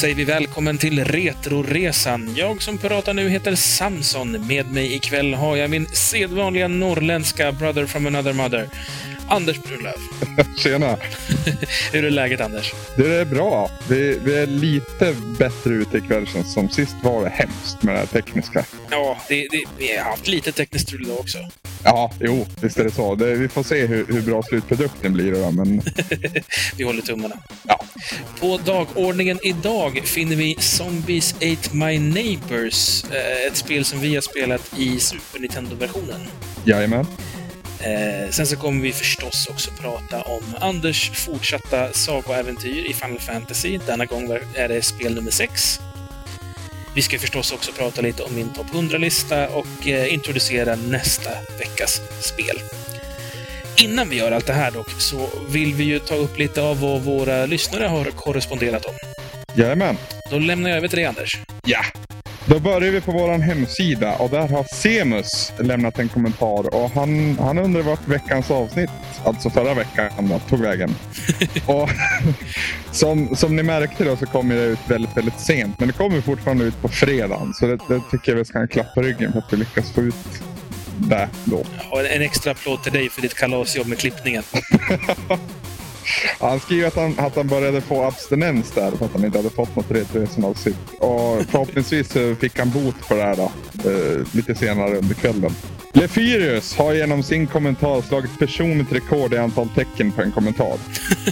Då säger vi välkommen till Retroresan. Jag som pratar nu heter Samson. Med mig ikväll har jag min sedvanliga norrländska brother from another mother. Anders Brunlöv. Tjena! Hur är läget Anders? Det är bra. Vi, vi är lite bättre ute ikväll känns som. Sist var det hemskt med det här tekniska. Ja, det, det, vi har haft lite tekniskt strul idag också. Ja, jo, visst är det så. Det, vi får se hur, hur bra slutprodukten blir. Då, men... vi håller tummarna. Ja. På dagordningen idag finner vi Zombies Ate My Neighbors. eh, Ett spel som vi har spelat i Super Nintendo-versionen. Jajamän. Eh, sen så kommer vi förstås också prata om Anders fortsatta sagoäventyr i Final Fantasy. Denna gång är det spel nummer 6. Vi ska förstås också prata lite om min topp 100-lista och eh, introducera nästa veckas spel. Innan vi gör allt det här dock, så vill vi ju ta upp lite av vad våra lyssnare har korresponderat om. Jajamän. Då lämnar jag över till dig, Anders. Ja. Då börjar vi på vår hemsida och där har Semus lämnat en kommentar och han, han undrar vart veckans avsnitt, alltså förra veckan, då, tog vägen. och som, som ni märkte då så kommer det ut väldigt, väldigt sent, men det kommer fortfarande ut på fredagen. Så det, det tycker jag vi ska ha en klapp på ryggen för att vi lyckas få ut det då. Ja, en extra applåd till dig för ditt kalasjobb med klippningen. Han skriver att han, att han började få abstinens där för att han inte hade fått något Retroresan-avsnitt. Och förhoppningsvis fick han bot på det här då, eh, lite senare under kvällen. Lefyrius har genom sin kommentar slagit personligt rekord i antal tecken på en kommentar.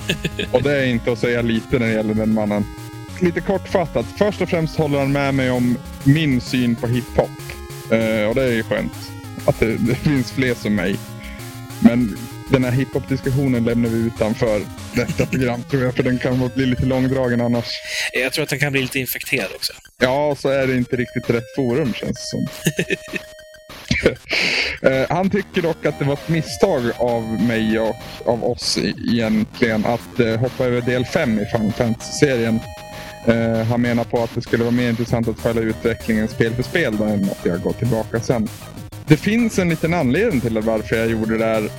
Och det är inte att säga lite när det gäller den mannen. Lite kortfattat. Först och främst håller han med mig om min syn på hiphop. Eh, och det är ju skönt att det, det finns fler som mig. Men den här hiphop-diskussionen lämnar vi utanför detta program tror jag, för den kan bli lite långdragen annars. Jag tror att den kan bli lite infekterad också. Ja, så är det inte riktigt rätt forum känns det som. Eh, Han tycker dock att det var ett misstag av mig och av oss egentligen att eh, hoppa över del 5 i Final Fantasy-serien. Eh, Han menar på att det skulle vara mer intressant att följa utvecklingen spel för spel än att jag går tillbaka sen. Det finns en liten anledning till varför jag gjorde det där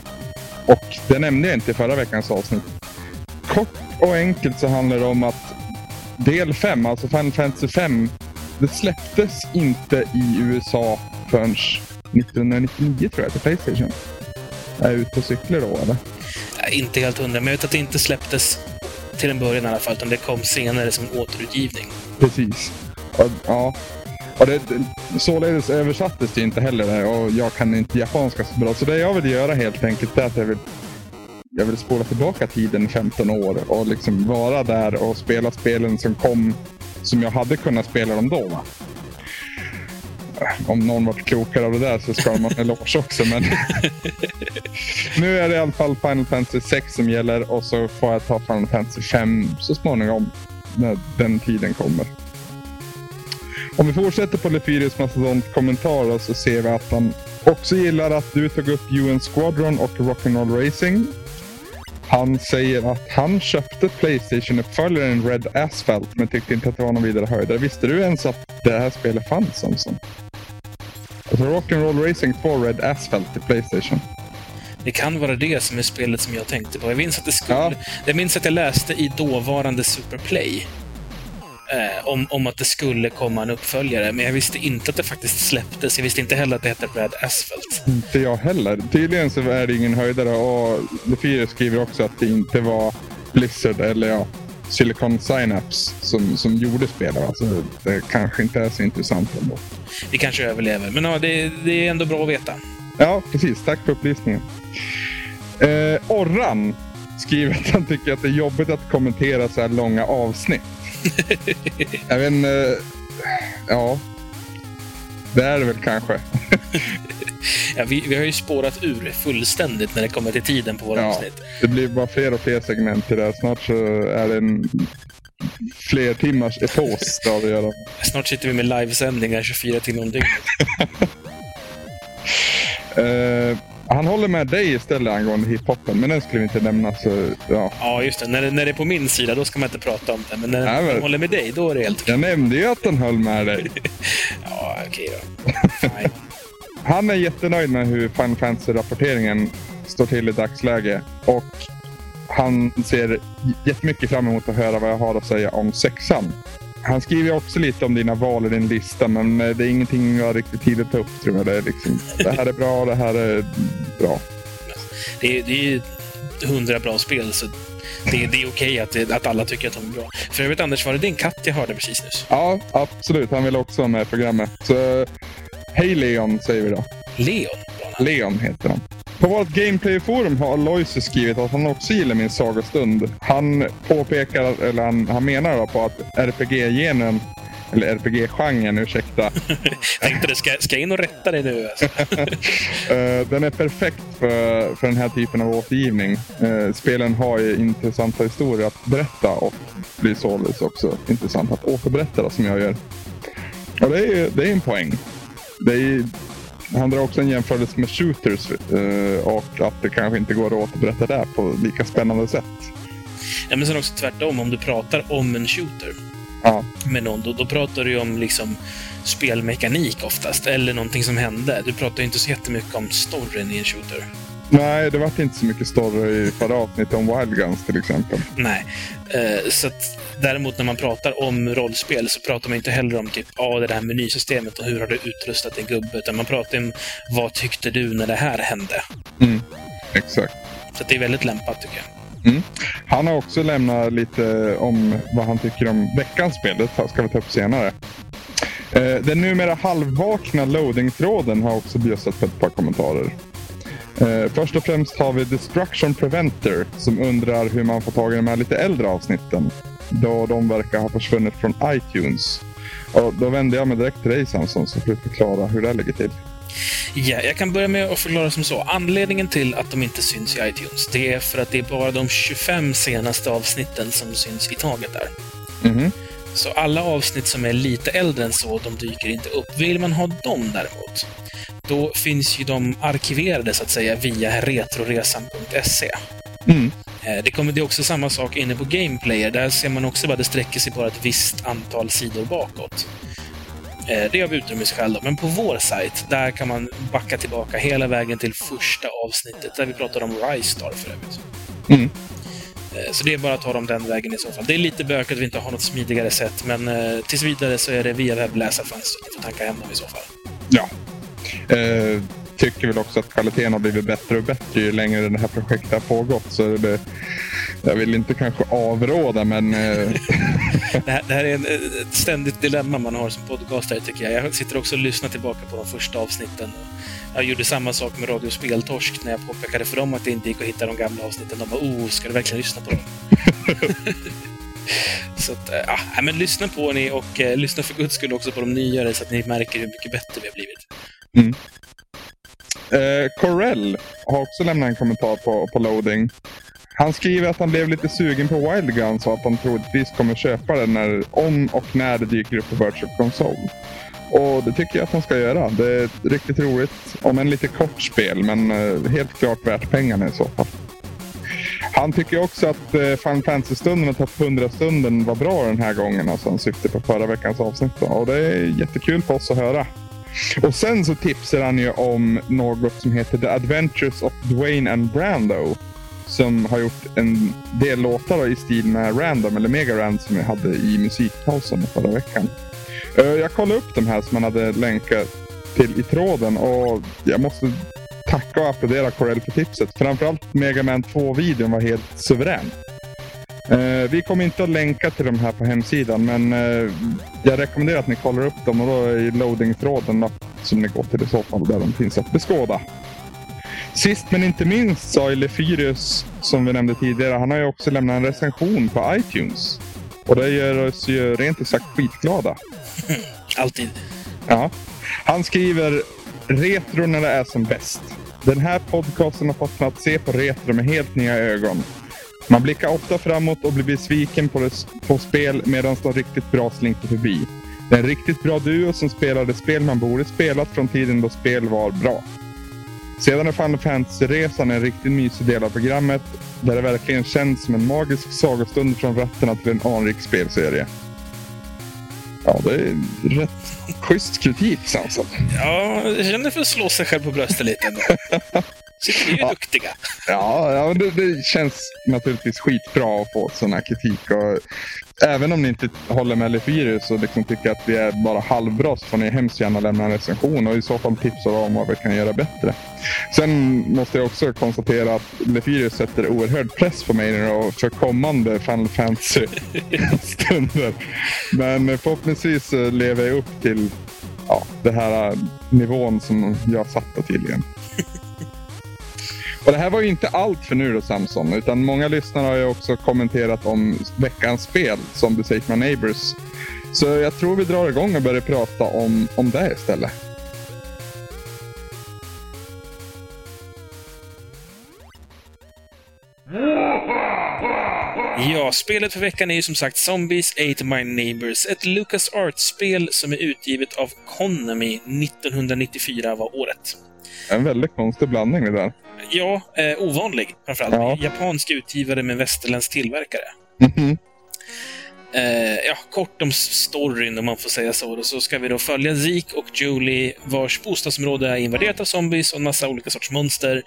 och det nämnde jag inte i förra veckans avsnitt. Kort och enkelt så handlar det om att del 5, alltså Final Fantasy 5, det släpptes inte i USA förrän 1999 tror jag till Playstation. Jag är ute och cyklar då eller? Inte helt hundra, men jag vet att det inte släpptes till en början i alla fall, utan det kom senare som en återutgivning. Precis. Ja. Och det, således översattes det inte heller det och jag kan inte japanska så bra. Så det jag vill göra helt enkelt är att jag vill, jag vill spola tillbaka tiden 15 år och liksom vara där och spela spelen som kom som jag hade kunnat spela dem då. Va? Om någon varit klokare av det där så ska de ha en eloge också. Men nu är det i alla fall Final Fantasy 6 som gäller och så får jag ta Final Fantasy 5 så småningom när den tiden kommer. Om vi fortsätter på Lefyrius kommentarer så ser vi att han också gillar att du tog upp UN Squadron och Rock'n'Roll Racing. Han säger att han köpte Playstation-uppföljaren Red Asphalt men tyckte inte att det var någon vidare höjdare. Visste du ens att det här spelet fanns Samson? Alltså Rock'n'Roll Racing 2 Red Asphalt till Playstation. Det kan vara det som är spelet som jag tänkte på. Jag minns att, det skulle, Ja. jag minns att jag läste i dåvarande Superplay eh, om, om att det skulle komma en uppföljare, men jag visste inte att det faktiskt släpptes. Jag visste inte heller att det hette Red Asphalt. Inte jag heller. Tydligen så är det ingen höjdare och Lefyrius skriver också att det inte var Blizzard eller ja, Silicon Synapse som, som gjorde spelet. Alltså, det kanske inte är så intressant ändå. Vi kanske överlever, men ja, det, det är ändå bra att veta. Ja, precis. Tack för upplysningen. Eh, Orran skriver att han tycker att det är jobbigt att kommentera så här långa avsnitt. Jag vet inte. Ja. Det är det väl kanske. Ja, vi, vi har ju spårat ur fullständigt när det kommer till tiden på våra Ja. avsnitt. Det blir bara fler och fler segment till det här. Snart så är det en fler timmars epos har vi göra. Snart sitter vi med livesändningar 24 timmar om dygnet. Eh, han håller med dig istället angående hiphopen, men den skulle vi inte nämna. Så, ja. Ja, just det. När, det- när det är på min sida, då ska man inte prata om det. Men när Nej, man håller med dig, då är det helt okej. Jag nämnde ju att han höll med dig. Ja, okej då. Han är jättenöjd med hur Final Fantasy-rapporteringen står till i dagsläge. Och han ser jättemycket fram emot att höra vad jag har att säga om sexan. Han skriver också lite om dina val i din lista, men eh, det är ingenting jag har riktigt tid att ta upp. Tror jag. Det, är liksom, det här är bra, det här är bra. Det är, det är ju hundra bra spel, så det, det är okej att, det- att alla tycker att de är bra. För övrigt, Anders, var det din katt jag hörde precis nyss? Ja, absolut. Han vill också vara med i programmet. Så, hej Leon, säger vi då. Leon? Leon heter han. På vårt Gameplay-forum har Aloysius skrivit att han också gillar min sagostund. Han påpekar, eller han, han menar då på att RPG-genen, eller RPG-genren, ursäkta, Tänkte du, ska, ska jag in och rätta dig nu? Alltså? Eh, den är perfekt för, för den här typen av återgivning. Eh, spelen har ju intressanta historier att berätta och blir således också intressant att återberätta som jag gör. Och det är, ju- det är en poäng. Det är, han drar också en jämförelse med shooters eh, och att det kanske inte går att återberätta det på lika spännande sätt. Ja, men sen också tvärtom, om du pratar om en shooter Ja, med någon, då, då pratar du ju om liksom spelmekanik oftast, eller någonting som hände. Du pratar ju inte så jättemycket om storyn i en shooter. nej, det vart inte så mycket story i förra avsnittet om Wild Guns till exempel. Nej. Eh, så att, däremot när man pratar om rollspel så pratar man inte heller om typ, ah, det där menysystemet och hur har du utrustat din gubbe, utan man pratar om vad tyckte du när det här hände? Mm, exakt. Så det är väldigt lämpat tycker jag. Han har också lämnat lite om vad han tycker om veckans spel. Det ska vi ta upp senare. Eh, Den numera halvvakna loading-tråden har också bjussat på ett par kommentarer. Eh, Först och främst har vi Destruction Preventer som undrar hur man får tag i de här lite äldre avsnitten. Då de verkar ha försvunnit från iTunes. Och då vänder jag mig direkt till dig Samson så får du förklara hur det ligger till. Ja, jag kan börja med att förklara som så. Anledningen till att de inte syns i iTunes, det är för att det är bara de 25 senaste avsnitten som syns i taget där. Mhm. Så alla avsnitt som är lite äldre än så, de dyker inte upp. Vill man ha dem däremot, då finns ju de arkiverade så att säga via retroresan.se. Mm. Eh, Det, kommer, det är också samma sak inne på Gameplayer. Där ser man också att det sträcker sig bara ett visst antal sidor bakåt. Eh, Det är av utrymningsskäl då. Men på vår sajt, där kan man backa tillbaka hela vägen till första avsnittet, där vi pratade om Rise Star för övrigt. Mm. Eh, Så det är bara att ta dem den vägen i så fall. Det är lite bökigt att vi inte har något smidigare sätt, men tills vidare så är det via webbläsarfönstret ni får tanka hem dem i så fall. Ja. Eh, tycker väl också att kvaliteten har blivit bättre och bättre ju längre det här projektet har pågått. Så det, jag vill inte kanske avråda, men eh, Det här, det här är en, ett ständigt dilemma man har som podcastare, tycker jag. Jag sitter också och lyssnar tillbaka på de första avsnitten. Jag gjorde samma sak med Radio Speltorsk när jag påpekade för dem att det inte gick att hitta de gamla avsnitten. De bara oh, ska du verkligen lyssna på dem? så att, eh, ja, men lyssna på ni och eh, lyssna för guds skull också på de nyare så att ni märker hur mycket bättre vi har blivit eh, Corell har också lämnat en kommentar på, på loading. Han skriver att han blev lite sugen på Wild Guns och att han troligtvis kommer köpa den när, om och när det dyker upp på Virtual Console. Och det tycker jag att han ska göra. Det är ett riktigt roligt, om en lite kort spel, men eh, helt klart värt pengarna i så fall. Han tycker också att eh, Final Fantasy-stunden och Topp 100-stunden var bra den här gången. Alltså han syftar på förra veckans avsnitt. Då. Och det är jättekul för oss att höra. Och sen så tipsar han ju om något som heter The Adventures of Dwayne and Brando. Som har gjort en del låtar i stil med Random, eller Mega Rand som jag hade i musikpausen förra veckan. Eh, jag kollade upp de här som han hade länkat till i tråden och jag måste tacka och applådera Corell för tipset. Framförallt Mega Man 2-videon var helt suverän. Eh, vi kommer inte att länka till de här på hemsidan, men eh, jag rekommenderar att ni kollar upp dem och då är loading-tråden som ni går till i så fall, där de finns att beskåda. Sist men inte minst ju Lefyrius, som vi nämnde tidigare, han har ju också lämnat en recension på iTunes. Och det gör oss ju rent ut sagt skitglada. Alltid. Ja. Han skriver retro när det är som bäst. Den här podcasten har fått mig att se på retro med helt nya ögon. Man blickar ofta framåt och blir besviken på, det, på spel medan de riktigt bra slinker förbi. Det är en riktigt bra duo som spelade spel man borde spelat från tiden då spel var bra. Sedan är Final Fantasy-resan en riktigt mysig del av programmet där det verkligen känns som en magisk sagostund från rötterna till en anrik spelserie. Ja, det är rätt schysst kritik, Samson. Ja, jag känner för att slå sig själv på bröstet lite. Så vi är ju Ja. duktiga. Ja, ja det, det känns naturligtvis skitbra att få sån här kritik. Och även om ni inte håller med Lefyrus och liksom tycker att vi är bara halvbra så får ni hemskt gärna lämna en recension och i så fall tipsa om vad vi kan göra bättre. Sen måste jag också konstatera att Lefyrus sätter oerhörd press på mig nu och för kommande Final Fantasy-stunder. Men förhoppningsvis lever jag upp till ja, det här nivån som jag satte tydligen. Och det här var ju inte allt för nu då Samson, utan många lyssnare har ju också kommenterat om veckans spel, som The My Neighbors. Så jag tror vi drar igång och börjar prata om, om det istället. Ja, spelet för veckan är ju som sagt Zombies Ate My Neighbors. Ett Lucas spel som är utgivet av Konami 1994 var året. En väldigt konstig blandning det där. Ja, eh, ovanlig framförallt. Ja. Japansk utgivare med västerländsk tillverkare. Mhm. Eh, ja, kort om storyn om man får säga så. Då, så ska vi då följa Zeke och Julie vars bostadsområde är invaderat av zombies och en massa olika sorts monster.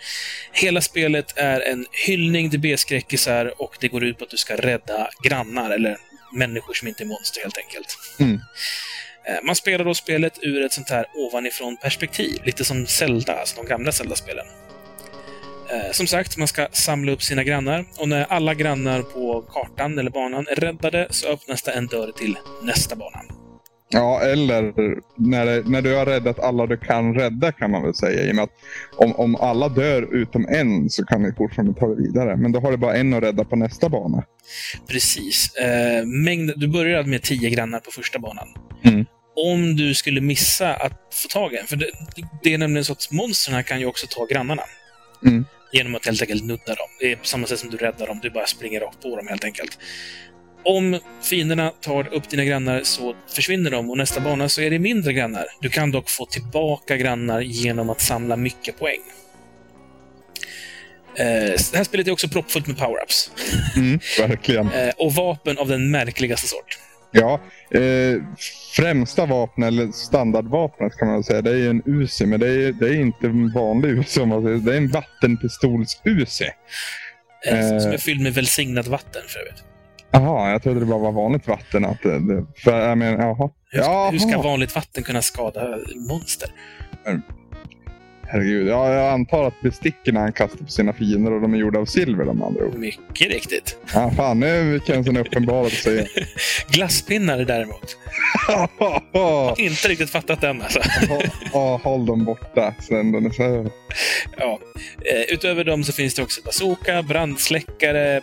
Hela spelet är en hyllning till B-skräckisar och det går ut på att du ska rädda grannar, eller människor som inte är monster helt enkelt. Mm. Eh, Man spelar då spelet ur ett sånt här ovanifrån perspektiv, lite som Zelda, alltså de gamla Zelda-spelen. Eh, Som sagt, man ska samla upp sina grannar och när alla grannar på kartan eller banan är räddade så öppnas det en dörr till nästa bana. Ja, eller när, det, när du har räddat alla du kan rädda kan man väl säga. I och med att om, om alla dör utom en så kan ni fortfarande ta det vidare. Men då har du bara en att rädda på nästa bana. Precis. Eh, mängd, du börjar med tio grannar på första banan. Mm. Om du skulle missa att få tag i en, för det, det är nämligen så att monstren kan ju också ta grannarna. Mm. Genom att helt enkelt nudda dem. Det är på samma sätt som du räddar dem, du bara springer rakt på dem helt enkelt. Om fienderna tar upp dina grannar så försvinner de och nästa bana så är det mindre grannar. Du kan dock få tillbaka grannar genom att samla mycket poäng. Eh, det här spelet är också proppfullt med power-ups. Mm, verkligen. Eh, och vapen av den märkligaste sort. Ja, eh, främsta vapnet, eller standardvapnet kan man säga, det är en Uzi. Men det är, det är inte en vanlig Uzi. om man säger. Det är en vattenpistols-Uzi. Eh, Eh. Som är fylld med välsignat vatten för övrigt. Jaha, jag trodde det bara var vanligt vatten. Att det, för, jag menar, jaha. Hur, ska- hur ska vanligt vatten kunna skada monster? Herregud, ja, jag antar att besticken han kastar på sina fiender och de är gjorda av silver de andra ord. Mycket riktigt. Ja, fan, nu känns en uppenbarelse. Glasspinnar däremot. Inte riktigt fattat den alltså. Ja, håll dem borta. Sen den är så... Ja. Eh, utöver dem så finns det också bazooka, brandsläckare,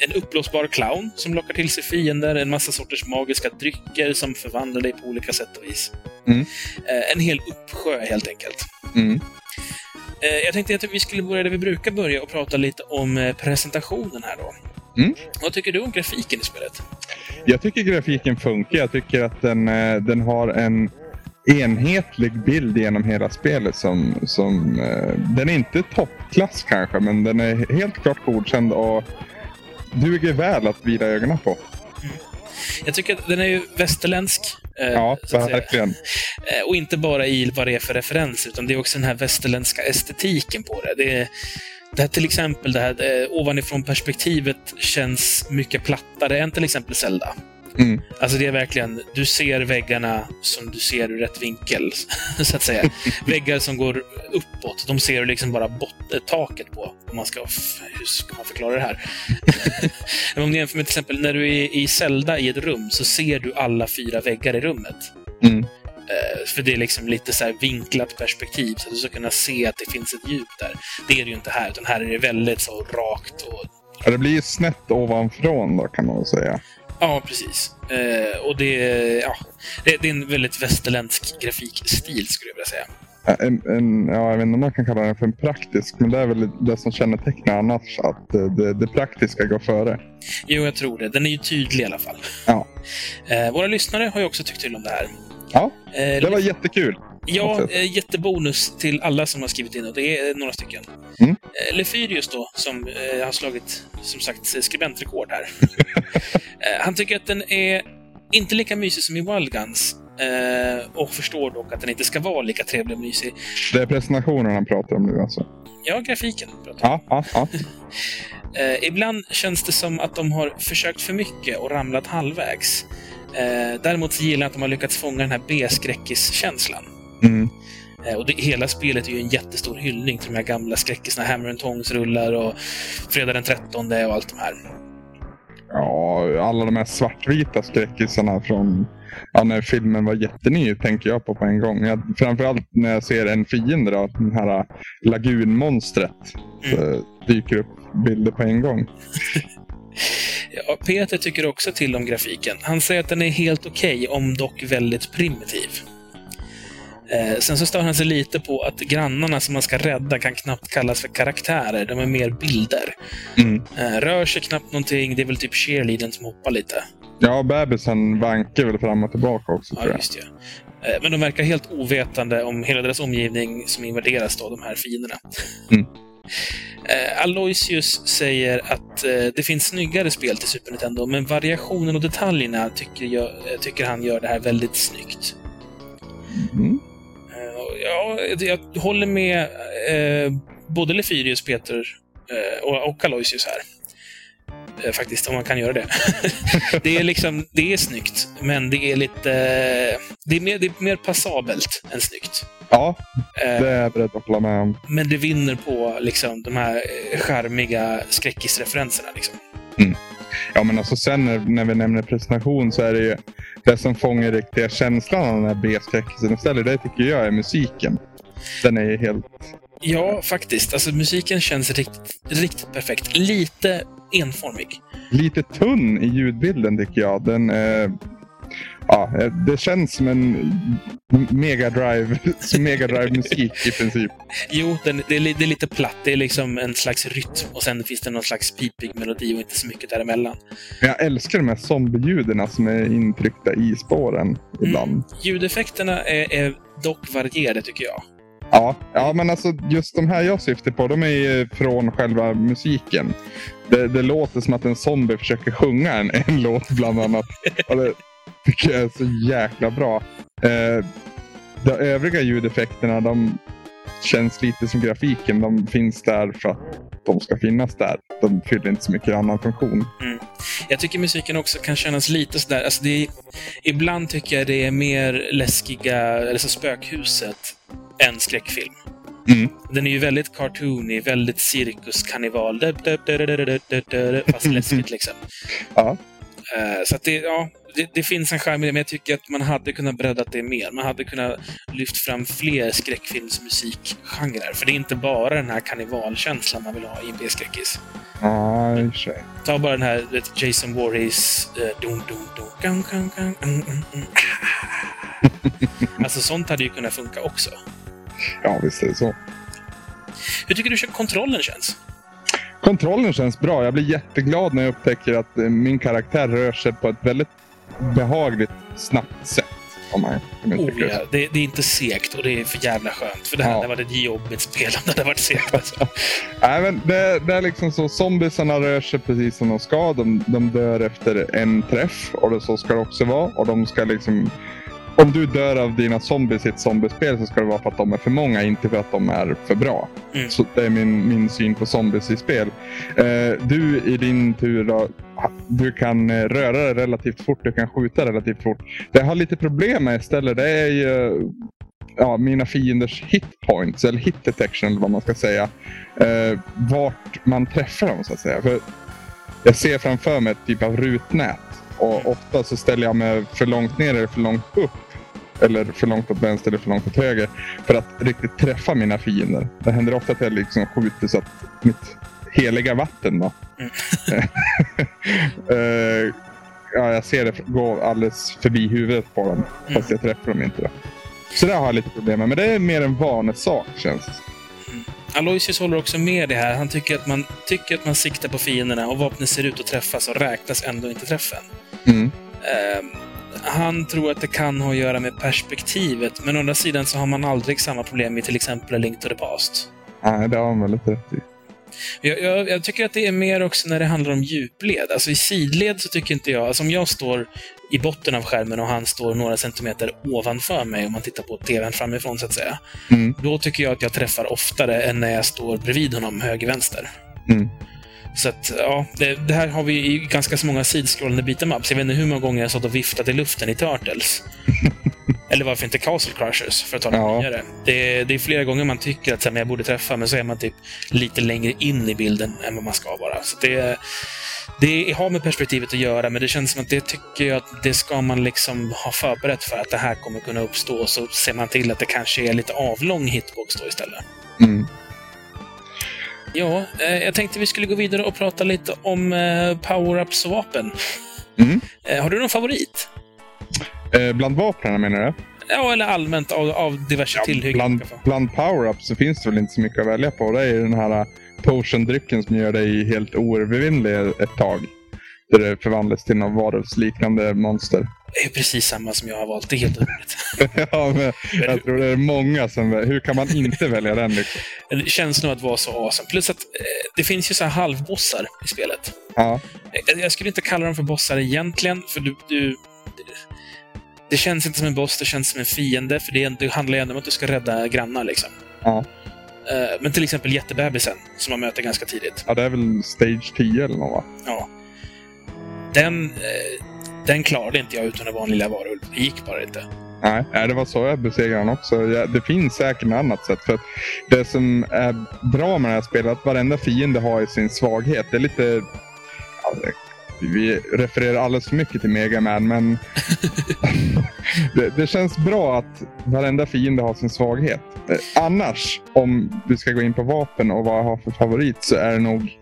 en uppblåsbar clown som lockar till sig fiender, en massa sorters magiska drycker som förvandlar dig på olika sätt och vis. Mm. Eh, en hel uppsjö helt enkelt. Mm. Eh, Jag tänkte att vi skulle börja där vi brukar börja och prata lite om eh, presentationen här då. Mm. Vad tycker du om grafiken i spelet? Jag tycker grafiken funkar. Jag tycker att den, den har en enhetlig bild genom hela spelet. Som, som, den är inte toppklass kanske, men den är helt klart godkänd och duger väl att vila ögonen på. Jag tycker att den är ju västerländsk. eh, Ja, verkligen. Eh, Och inte bara i vad det är för referens, utan det är också den här västerländska estetiken på det. Det, är, det här till exempel, det här eh, ovanifrån perspektivet känns mycket plattare än till exempel Zelda. Mm. Alltså det är verkligen, du ser väggarna som du ser ur rätt vinkel, så att säga. Väggar som går uppåt, de ser du liksom bara eh, taket på. Om man ska, hur ska man förklara det här? Om du jämför med till exempel när du är i Zelda i ett rum så ser du alla fyra väggar i rummet. Mm. Eh, För det är liksom lite så här vinklat perspektiv, så att du ska kunna se att det finns ett djup där. Det är det ju inte här, utan här är det väldigt så rakt och... Ja, det blir ju snett ovanifrån då kan man väl säga. Ja, precis. Eh, och det, ja, det, det är en väldigt västerländsk grafikstil, skulle jag vilja säga. En, en, ja, jag vet inte om man kan kalla den för en praktisk, men det är väl det som kännetecknar annars. Att det, det, det praktiska går före. Jo, jag tror det. Den är ju tydlig i alla fall. Ja. Eh, våra lyssnare har ju också tyckt till om det här. Ja, Eh, det var jättekul. Ja, Fortsätt. eh, jättebonus till alla som har skrivit in och det är några stycken. Mm. Eh, Lefyrius då, som eh, har slagit, som sagt, skribentrekord här. han tycker att den är inte lika mysig som i Wild Guns. Eh, och förstår dock att den inte ska vara lika trevlig och mysig. Det är presentationen han pratar om nu alltså. Ja, grafiken. pratar jag om. Ja, ja, ja. Ibland känns det som att de har försökt för mycket och ramlat halvvägs. Eh, däremot så gillar jag att de har lyckats fånga den här B-skräckiskänslan. Mm. Eh, och det, hela spelet är ju en jättestor hyllning till de här gamla skräckisarna. Hammer and Tongs-rullar och Fredag den 13 och allt de här. Ja, alla de här svartvita skräckisarna från ja, när filmen var jätteny tänker jag på på en gång. Jag, framförallt när jag ser en fiende, då, den här lagunmonstret. Så dyker upp bilder på en gång. Ja, Peter tycker också till om grafiken. Han säger att den är helt okej, om dock väldigt primitiv. Eh, sen så stör han sig lite på att grannarna som man ska rädda kan knappt kallas för karaktärer. De är mer bilder. Mm. Eh, rör sig knappt någonting. Det är väl typ cheerleadern som hoppar lite. Ja, bebisen vankar väl fram och tillbaka också Ja, just det. Eh, Men de verkar helt ovetande om hela deras omgivning som invaderas av de här fienderna. Mm. Eh, Aloysius säger att eh, det finns snyggare spel till Super Nintendo, men variationen och detaljerna tycker, jag, eh, tycker han gör det här väldigt snyggt. Mm. Eh, Ja, jag håller med eh, både Lefyrius, Peter eh, och, och Aloysius här. Eh, faktiskt, om man kan göra det. det, är liksom, det är snyggt, men det är lite... eh, Det är mer, det är mer passabelt än snyggt. Ja, Eh, det är jag beredd att hålla med om. Men det vinner på liksom, de här eh, charmiga skräckisreferenserna. Liksom. Ja, men alltså sen när, när vi nämner presentation så är det ju det som fångar riktiga känslan av den här B-skräckisen istället. Det tycker jag är musiken. Den är helt... Ja, faktiskt. Alltså, musiken känns riktigt, riktigt perfekt. Lite enformig. lite tunn i ljudbilden tycker jag. Den, eh, ja, eh, det känns som en Mega Drive, som Mega Drive-musik i princip. Jo, den, det, är, det är lite platt. Det är liksom en slags rytm och sen finns det någon slags pipig melodi och inte så mycket däremellan. Men jag älskar de här zombieljuden som är intryckta i spåren ibland. Mm. Ljudeffekterna är, är dock varierade, tycker jag. Ja, ja, men alltså just de här jag syftar på, de är ju från själva musiken. Det, det låter som att en zombie försöker sjunga en, en låt bland annat. Tycker jag är så jäkla bra. Eh, de övriga ljudeffekterna de känns lite som grafiken. De finns där för att de ska finnas där. De fyller inte så mycket annan funktion. Mm. Jag tycker musiken också kan kännas lite sådär. Alltså det är, ibland tycker jag det är mer läskiga, eller så spökhuset, än skräckfilm. Mm. Den är ju väldigt cartoonig, väldigt cirkuskarnival. Fast läskigt liksom. ja. Eh, Så det, ja, det, det finns en charm i det, men jag tycker att man hade kunnat bredda det mer. Man hade kunnat lyft fram fler skräckfilmsmusikgenrer. För det är inte bara den här karnevalkänslan man vill ha i en B-skräckis. Ja, i och för sig. Ta bara den här vet, Jason Voorhees... Dun, dun, dun. Alltså sånt hade ju kunnat funka också. Ja, visst är det så. Hur tycker du kontrollen känns? Kontrollen känns bra. Jag blir jätteglad när jag upptäcker att eh, min karaktär rör sig på ett väldigt behagligt, snabbt sätt. Om man kan Oh, uttrycka ja. det. det, det är inte segt och det är för jävla skönt. För det här Ja. hade varit ett jobbigt spel om det hade varit segt. Alltså. Nej, men det, det är liksom så. Zombiesarna rör sig precis som de ska. De, de dör efter en träff och det, så ska det också vara. Och de ska liksom... Om du dör av dina zombies i ett zombiespel så ska det vara för att de är för många, inte för att de är för bra. Mm. Så det är min, min syn på zombies i spel. Eh, du i din tur då, du kan eh, röra dig relativt fort, du kan skjuta relativt fort. Det jag har lite problem med istället, det är ju ja, mina fienders hitpoints, eller hit detection eller vad man ska säga. Eh, vart man träffar dem så att säga. För jag ser framför mig ett typ av rutnät och ofta så ställer jag mig för långt ner eller för långt upp. Eller för långt åt vänster eller för långt åt höger. För att riktigt träffa mina fiender. Det händer ofta att jag liksom skjuter så att mitt heliga vatten då. Mm. Eh, ja, jag ser det gå alldeles förbi huvudet på dem. Mm. Fast jag träffar dem inte. Då. Så det har jag lite problem med. Men det är mer en vanesak känns det Aloysius håller också med det här. Han tycker att man tycker att man siktar på fienderna och vapnet ser ut att träffas och räknas ändå inte träffen. Mm. Ehm, han tror att det kan ha att göra med perspektivet, men å andra sidan så har man aldrig samma problem i till exempel A Link to the Past. Nej, det har han väldigt rätt i. Jag, jag, jag, tycker att det är mer också när det handlar om djupled. Alltså i sidled så tycker inte jag... Alltså om jag står i botten av skärmen och han står några centimeter ovanför mig, om man tittar på tvn framifrån så att säga. Mm. Då tycker jag att jag träffar oftare än när jag står bredvid honom, höger-vänster. Mm. Så att, ja, det, det, här har vi i ganska så många sidskrollande beatemaps. Jag vet inte hur många gånger jag stått och viftat i luften i Turtles. Eller varför inte Castle Crushers, för att ta ja. nyare. Det, det är flera gånger man tycker att här, men jag borde träffa, men så är man typ lite längre in i bilden än vad man ska vara. Så det, det har med perspektivet att göra, men det känns som att det tycker jag att det ska man liksom ha förberett för att det här kommer kunna uppstå. Så ser man till att det kanske är lite avlång hitbox då istället. Mm. Ja, eh, jag tänkte vi skulle gå vidare och prata lite om eh, power-ups och vapen. Mm. Eh, har du någon favorit? Bland vapnen menar du? Ja, eller allmänt av, av diverse ja, tillhyggen. Bland, bland power-ups så finns det väl inte så mycket att välja på. Det är den här potion-drycken som gör dig helt oövervinnlig ett tag. Där det förvandlas till något varulvsliknande monster. Det är precis samma som jag har valt. Det är helt orimligt. ja, men jag tror det är många som... Hur kan man inte välja den? Liksom? Det känns nog att vara så awesome. Plus att eh, det finns ju så här halvbossar i spelet. Ja. Jag, jag skulle inte kalla dem för bossar egentligen, för du, du det känns inte som en boss, det känns som en fiende, för det, det handlar ju ändå om att du ska rädda grannar. Liksom. Ja. Uh, men till exempel jättebebisen, som man möter ganska tidigt. Ja, det är väl Stage 10 eller något, va? Ja. Den, uh, den klarade inte jag utan en vanlig lilla varulv. Det gick bara inte. Nej, det var så jag besegrade honom också. Det finns säkert något annat sätt. För det som är bra med det här spelet är att varenda fiende har sin svaghet. Det är lite... Vi refererar alldeles för mycket till Mega Man, men det, det, känns bra att varenda fiende har sin svaghet. Eh, annars, om vi ska gå in på vapen och vad jag har för favorit, så är det nog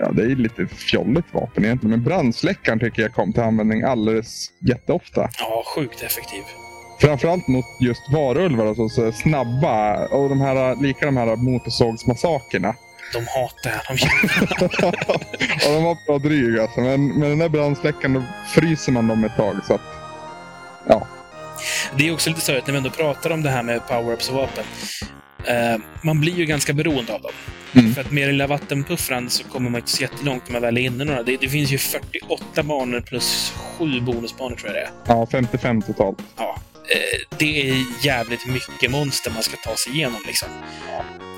Ja, det är lite fjolligt vapen egentligen, men brandsläckaren tycker jag kom till användning alldeles jätteofta. Ja, sjukt effektiv. Framförallt mot just varulvar, alltså så snabba och de här, lika de här motorsågsmassakerna. De hatar. De ja, de var bra dryga alltså. Men med den där brandsläckaren då fryser man dem ett tag. Så att, ja. Det är också lite störigt när vi ändå pratar om det här med power-ups och vapen. Uh, man blir ju ganska beroende av dem. Mm. För att med lilla vattenpuffran så kommer man inte så jättelångt när man väl är inne några. Det, det, finns ju 48 banor plus 7 bonusbanor tror jag det är. Ja, 55 totalt. Ja. Uh, det är jävligt mycket monster man ska ta sig igenom liksom.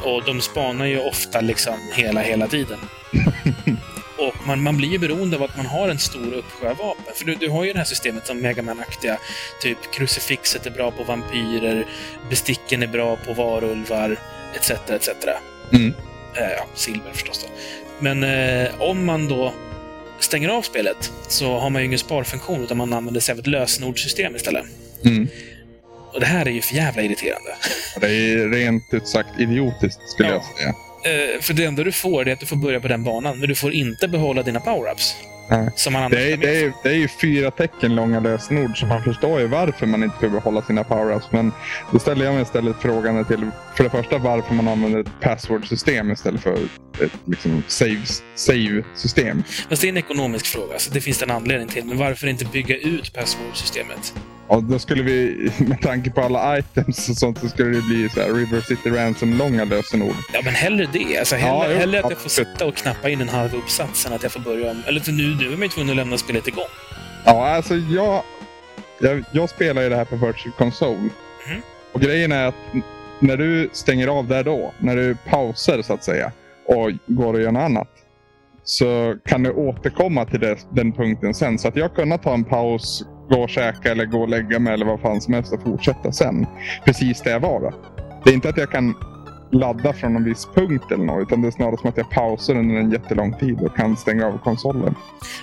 Och de spanar ju ofta liksom hela, hela tiden. Och man, man blir ju beroende av att man har en stor uppsjö vapen. För du, du har ju det här systemet som Megaman-aktiga. Typ krucifixet är bra på vampyrer, besticken är bra på varulvar, etc. etc. Mm. Eh, ja, silver förstås då. Men eh, om man då stänger av spelet så har man ju ingen sparfunktion utan man använder sig av ett lösenordssystem istället. Mm. Och det här är ju för jävla irriterande. Det är rent ut sagt idiotiskt, skulle ja. jag säga. Uh, för det enda du får är att du får börja på den banan, men du får inte behålla dina power-ups. Som man det, är, det, är, det är ju fyra tecken långa lösenord, så man förstår ju varför man inte får behålla sina power-ups. Men då ställer jag mig istället frågan till, för det första, varför man använder ett password-system istället för ett liksom, save-system. Fast det är en ekonomisk fråga, så det finns det en anledning till. Men varför inte bygga ut password-systemet? Ja, då skulle vi, med tanke på alla items och sånt, så skulle det bli så här River City Ransom-långa lösenord. Ja, men hellre det. Alltså, hellre, ja, hellre att jag får sitta och knappa in en halv uppsats än att jag får börja om... Eller för nu, nu är man ju tvungen att lämna spelet igång. Ja, alltså jag... Jag, jag spelar ju det här på Virtual Console. Mm. Och grejen är att när du stänger av där då, när du pausar så att säga och går och gör något annat, så kan du återkomma till det, den punkten sen. Så att jag kunde ta en paus, gå och käka eller gå och lägga mig eller vad fan som helst och fortsätta sen. Precis där jag var. Då. Det är inte att jag kan ladda från en viss punkt eller något. Utan det är snarare som att jag pausar under en jättelång tid och kan stänga av konsolen.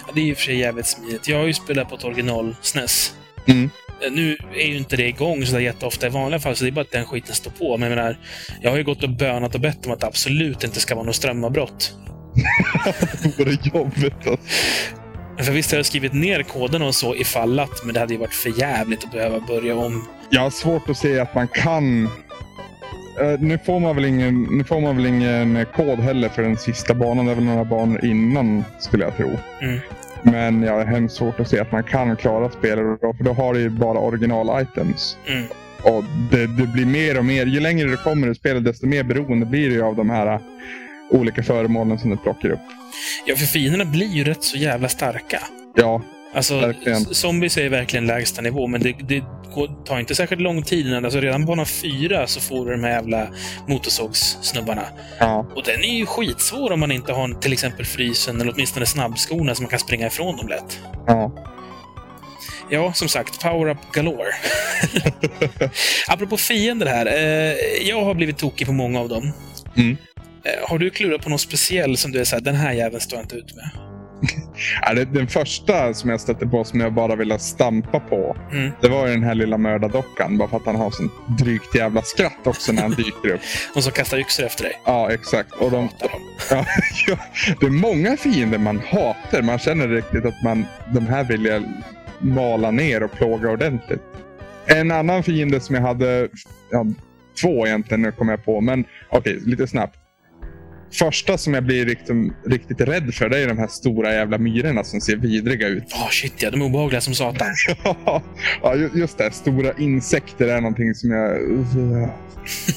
Ja, det är ju för sig jävligt smidigt. Jag har ju spelat på ett original SNES. Mm. Eh, nu är ju inte det igång så jätteofta i vanliga fall, så det är bara att den skiten står på. Men jag menar, jag har ju gått och bönat och bett om att det absolut inte ska vara något strömavbrott. det vore jobbigt alltså. För visst har jag skrivit ner koden och så ifall att, men det hade ju varit för jävligt att behöva börja om. Jag har svårt att se att man kan Uh, nu, får man väl ingen, nu får man väl ingen kod heller för den sista banan. Det är väl några banor innan skulle jag tro. Mm. Men jag har hemskt svårt att se att man kan klara spelet då, för då har du ju bara original-items. Mm. Och det, det, blir mer och mer, ju längre du kommer i spelet desto mer beroende blir du av de här olika föremålen som du plockar upp. Ja, för fienderna blir ju rätt så jävla starka. Ja, Alltså, Verkligen. zombies är verkligen lägsta nivå, men det, det går- tar inte särskilt lång tid innan, alltså redan på bana fyra så får du de här jävla motorsågssnubbarna. ja, Och den är ju skitsvår om man inte har till exempel frysen eller åtminstone snabbskorna så man kan springa ifrån dem lätt. ja. Ja, som sagt, power-up galore. Apropå fiender här. Eh, jag har blivit tokig på många av dem. Mm. Eh, har du klurat på något speciell som du är såhär, den här jäveln står jag inte ut med? Den första som jag stötte på som jag bara ville stampa på. Mm. Det var ju den här lilla mördardockan. Bara för att han har sånt drygt jävla skratt också när han dyker upp. De som kastar yxor efter dig. Ja, exakt. Och de, ja, det är många fiender man hatar. Man känner riktigt att man, de här vill jag mala ner och plåga ordentligt. En annan fiende som jag hade, ja, två egentligen nu kommer jag på, men okej, lite snabbt. Första som jag blir riktigt, riktigt rädd för det är de här stora jävla myrorna som ser vidriga ut. Åh shit ja, de är obehagliga som satan. ja, ju- just det. Stora insekter är någonting som jag...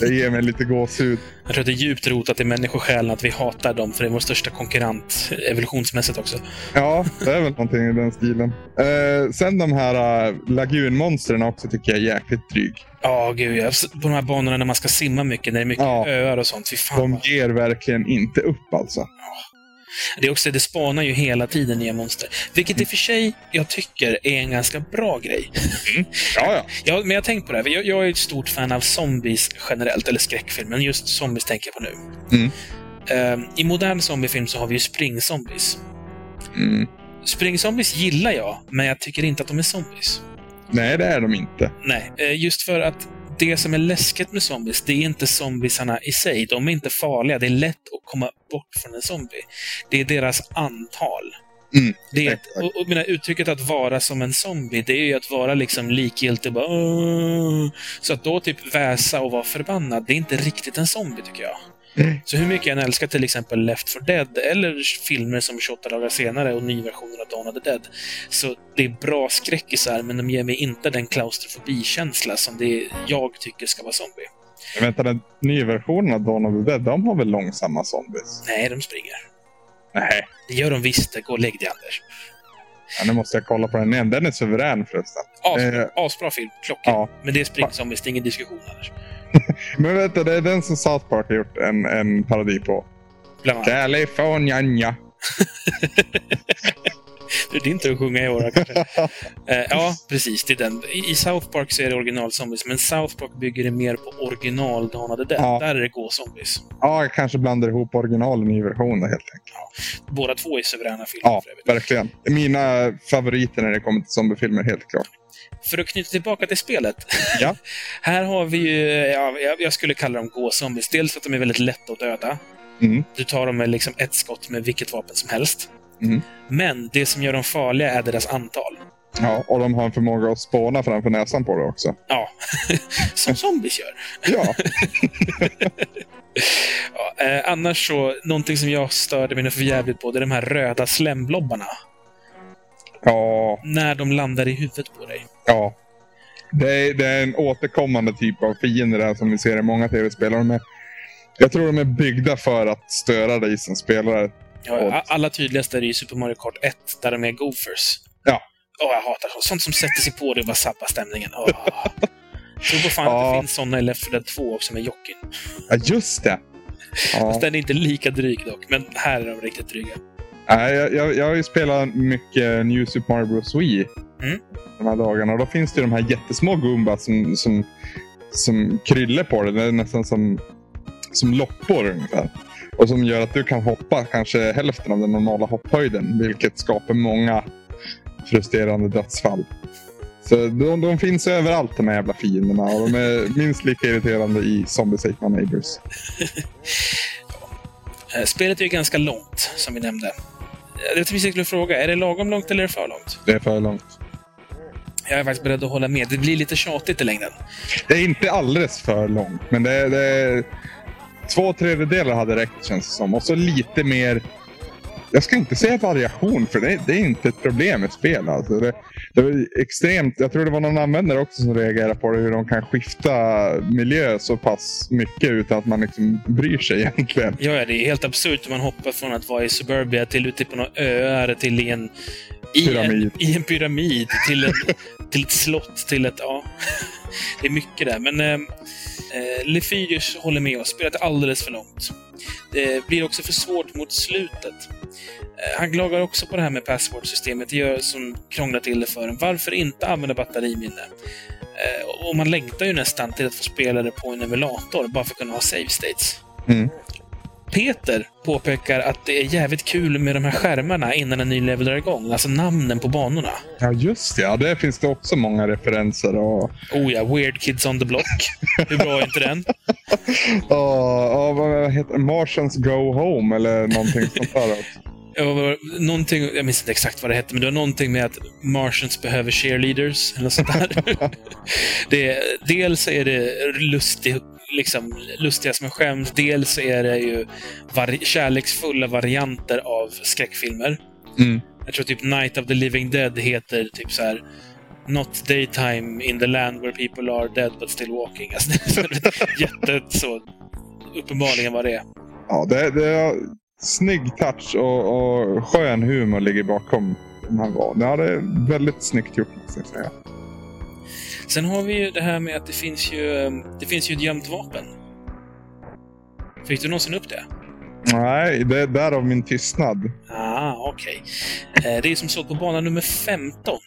Det ger mig lite gåshud. Jag tror att det är djupt rotat i människosjälen att vi hatar dem, för det är vår största konkurrent evolutionsmässigt också. Ja, det är väl någonting i den stilen. Eh, sen de här uh, lagunmonstren också tycker jag är jäkligt dryg. Ja, gud ja. På de här banorna när man ska simma mycket, när det är mycket Ja. öar och sånt. Fy fan. De vad- ger verkligen inte upp alltså. Det, är också, det spanar ju hela tiden nya monster. Vilket i och för sig jag tycker är en ganska bra grej. Ja, ja. Ja, men jag tänkt på det här. Jag, jag är ett stort fan av zombies generellt, eller skräckfilm, men just zombies tänker jag på nu. Mm. Ehm, I modern zombiefilm så har vi ju springzombies. Mm. Springzombies gillar jag, men jag tycker inte att de är zombies. Nej, det är de inte. Nej, eh, just för att det som är läskigt med zombies, det är inte zombiesarna i sig. De är inte farliga. Det är lätt att komma bort från en zombie. Det är deras antal. Mm, Det är ett, och, och menar, uttrycket att vara som en zombie, det är ju att vara liksom likgiltig. Bara, så att då typ väsa och vara förbannad, det är inte riktigt en zombie tycker jag. Så hur mycket jag än älskar till exempel Left 4 Dead eller filmer som 28 dagar senare och nyversioner av Dawn of the Dead. Så det är bra skräckisar, men de ger mig inte den klaustrofobikänsla som det jag tycker ska vara zombie. Jag väntar, den nya versionen av Dawn of the Dead, de har väl långsamma zombies? Nej, de springer. Nej, Det gör de visst. Gå och lägg dig, Anders. Ja, nu måste jag kolla på den igen. Den är suverän förresten. Asbra, Eh, asbra film. Klockren. Ja. Men det springzombies, det är ingen diskussion, Anders. Men vänta, det är den som South Park har gjort en, en parodi på. Bland annat. California. Det är din tur att sjunga i år kanske. Eh, ja, precis. Det är den. I South Park så är det original zombies, men South Park bygger det mer på original Dawn of the Dead. Ja. Där är det gå-zombies. Ja, jag kanske blandar ihop original och ny version helt enkelt. Båda två är suveräna filmer Ja, verkligen. Mina favoriter när det kommer till zombiefilmer, helt klart. För att knyta tillbaka till spelet. Ja. här har vi ju, ja, jag- jag skulle kalla dem gå-zombies. Dels för att de är väldigt lätta att döda. Mm. Du tar dem med liksom ett skott med vilket vapen som helst. Mm. Men det som gör dem farliga är deras antal. Ja, och de har en förmåga att spåna framför näsan på det också. Ja, som zombies gör. Ja, Ja, eh, annars så, någonting som jag störde mig för jävligt på, det är de här röda slemblobbarna. ja, När de landar i huvudet på dig. ja. Det är, det är en återkommande typ av fiender där som vi ser i många tv-spel. Jag tror de är byggda för att störa dig som spelare. Ja, alla tydligaste är i Super Mario Kart 1, där de är gophers. Ja. Åh, jag hatar sånt. Sånt som sätter sig på dig och bara sabbar stämningen. Jag tror på fan att Ja. det finns såna i Left 4 Dead 2 också med Jockin. Ja, just det. Ja. Fast den är inte lika dryg dock, men här är de riktigt dryga. Nej, jag, jag, jag har ju spelat mycket New Super Mario Bros. Wii Mm. de här dagarna. Och då finns det ju de här jättesmå Goombas som, som, som kryller på det. Det är nästan som, som loppor ungefär. Och som gör att du kan hoppa kanske hälften av den normala hopphöjden. Vilket skapar många frustrerande dödsfall. Så de, de finns överallt de här jävla fienderna. Och de är minst lika irriterande i Zombies Ate My Neighbors. Eh, Spelet är ju ganska långt, som vi nämnde. Jag inte jag skulle fråga, är det lagom långt eller är det för långt? Det är för långt. Jag är faktiskt beredd att hålla med. Det blir lite tjatigt i längden. Det är inte alldeles för långt, men det är, det är två tredjedelar hade räckt känns det som. Och så lite mer jag ska inte säga variation, för det, det är inte ett problem med spel. Alltså. Det, det var extremt, jag tror det var någon användare också som reagerade på det, hur de kan skifta miljö så pass mycket utan att man liksom bryr sig egentligen. Ja, det är helt absurt. Man hoppar från att vara i Suburbia till ute på några öar till i en, i Pyramid. en, i en pyramid, till, en, till ett slott, till ett... Ja, det är mycket där. Men eh, eh, Lefyrius håller med oss. Spelat alldeles för långt. Det blir också för svårt mot slutet. Eh, Han klagar också på det här med passwordsystemet, Det gör som krånglar till det för en. Varför inte använda batteriminne? Eh, Och man längtar ju nästan till att få spela det på en emulator bara för att kunna ha save states. Mm. Peter påpekar att det är jävligt kul med de här skärmarna innan en ny level drar igång. Alltså namnen på banorna. Ja, just det. Ja, där finns det också många referenser. Och, Oh ja, Weird Kids on the Block. Hur bra är inte den? och, och vad heter? Martians Go Home eller någonting sånt där. Ja? Någonting, jag minns inte exakt vad det hette, men det var någonting med att Martians behöver cheerleaders. Eller sånt där. det, dels är det lustig, liksom, lustiga som en skämt. Dels är det ju vari kärleksfulla varianter av skräckfilmer. Mm. Jag tror typ Night of the Living Dead heter typ så här Not daytime in the land where people are dead but still walking. Alltså, det är jätte så uppenbarligen vad det är. Ja, det, det är snygg touch och, och skön humor ligger bakom de här valen. Ja, det är väldigt snyggt gjort, måste jag säga. Sen har vi ju det här med att det finns ju, det finns ju ett gömt vapen. Fick du någonsin upp det? Nej, det är därav min tystnad. Ah, okej. Eh, Det är som så på bana nummer 15.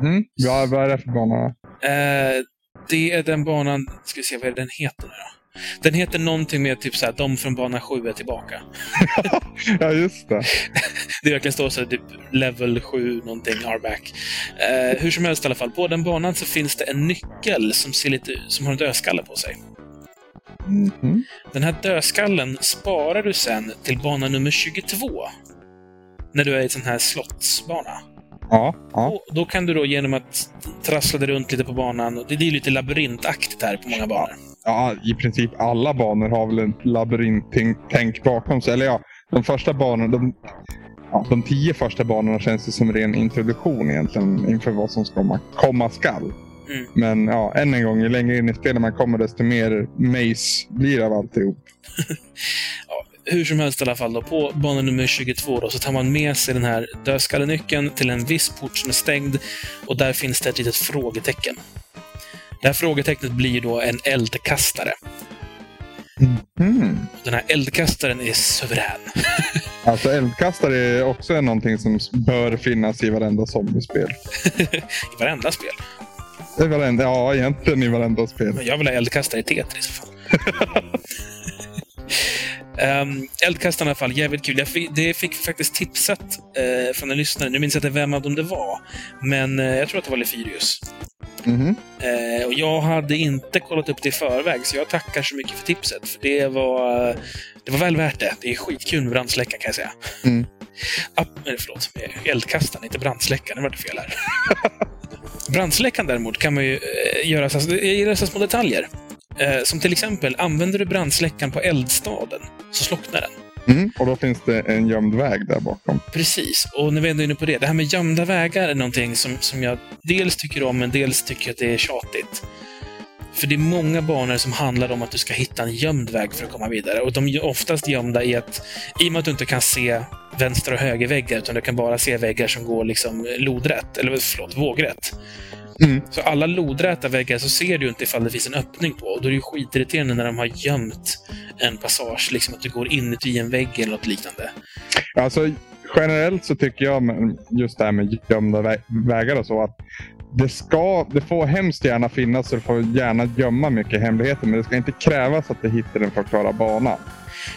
Mhm. Ja, vad är det för bana? Eh, Det är den banan, ska vi se vad är den heter nu då? Den heter någonting med typ så här, de från bana 7 är tillbaka. ja, just det. Det verkar stå så här, typ level 7 någonting, are back. Eh, hur som helst i alla fall, på den banan så finns det en nyckel som, ser lite, som har en dödskalle på sig. Mhm. Den här dödskallen sparar du sen till bana nummer 22. När du är i en sån här slottsbana. Ja, ja. Och då kan du då genom att trassla dig runt lite på banan, det är lite labyrintaktigt här på många banor. ja, i princip alla banor har väl ett labyrinttänk bakom sig. Eller ja, de första banorna, de, ja, de tio första banorna känns det som ren introduktion egentligen inför vad som ska komma skall. Mm. Men ja, än en gång, ju längre in i spelet man kommer desto mer maze blir det av alltihop. Ja, hur som helst i alla fall, då, på bana nummer 22 då, så tar man med sig den här dödskallenyckeln till en viss port som är stängd och där finns det ett litet frågetecken. Det här frågetecknet blir då en eldkastare. Mm. Den här eldkastaren är suverän. Alltså eldkastare är också någonting som bör finnas i varenda zombiespel. I varenda spel. I varenda, ja, egentligen i varenda spel. Men jag vill ha eldkastare i Tetris. Um, eldkastaren i alla fall, jävligt kul. Jag fick, det fick faktiskt tipsat eh, från en lyssnare. Nu minns jag inte vem av dem det var. Men eh, jag tror att det var Lefyrius. Mhm. Eh, och jag hade inte kollat upp det i förväg, så jag tackar så mycket för tipset. För det var, det var väl värt det. Det är skitkul med brandsläckaren kan jag säga. Mm. Ah, förlåt, eldkastaren, inte brandsläckaren. Det var det fel här. brandsläckaren däremot kan man ju eh, göra så, jag gillar så små detaljer. Eh, som till exempel, använder du brandsläckaren på eldstaden så slocknar den. Mm. Och då finns det en gömd väg där bakom. Precis, och när vi ändå är inne på det. Det här med gömda vägar är någonting som, som jag dels tycker om, men dels tycker att det är tjatigt. För det är många banor som handlar om att du ska hitta en gömd väg för att komma vidare. Och de är oftast gömda i att, i och med att du inte kan se vänster och högerväggar, utan du kan bara se väggar som går liksom lodrätt, eller förlåt, vågrätt. Mm. Så alla lodräta väggar så ser du inte ifall det finns en öppning på. Och då är det ju skitirriterande när de har gömt en passage, liksom att du går inuti en vägg eller något liknande. Alltså, generellt så tycker jag just det här med gömda vä- vägar och så att det, ska, det får hemskt gärna finnas och det får gärna gömma mycket hemligheter men det ska inte krävas att du hittar den för att klara banan.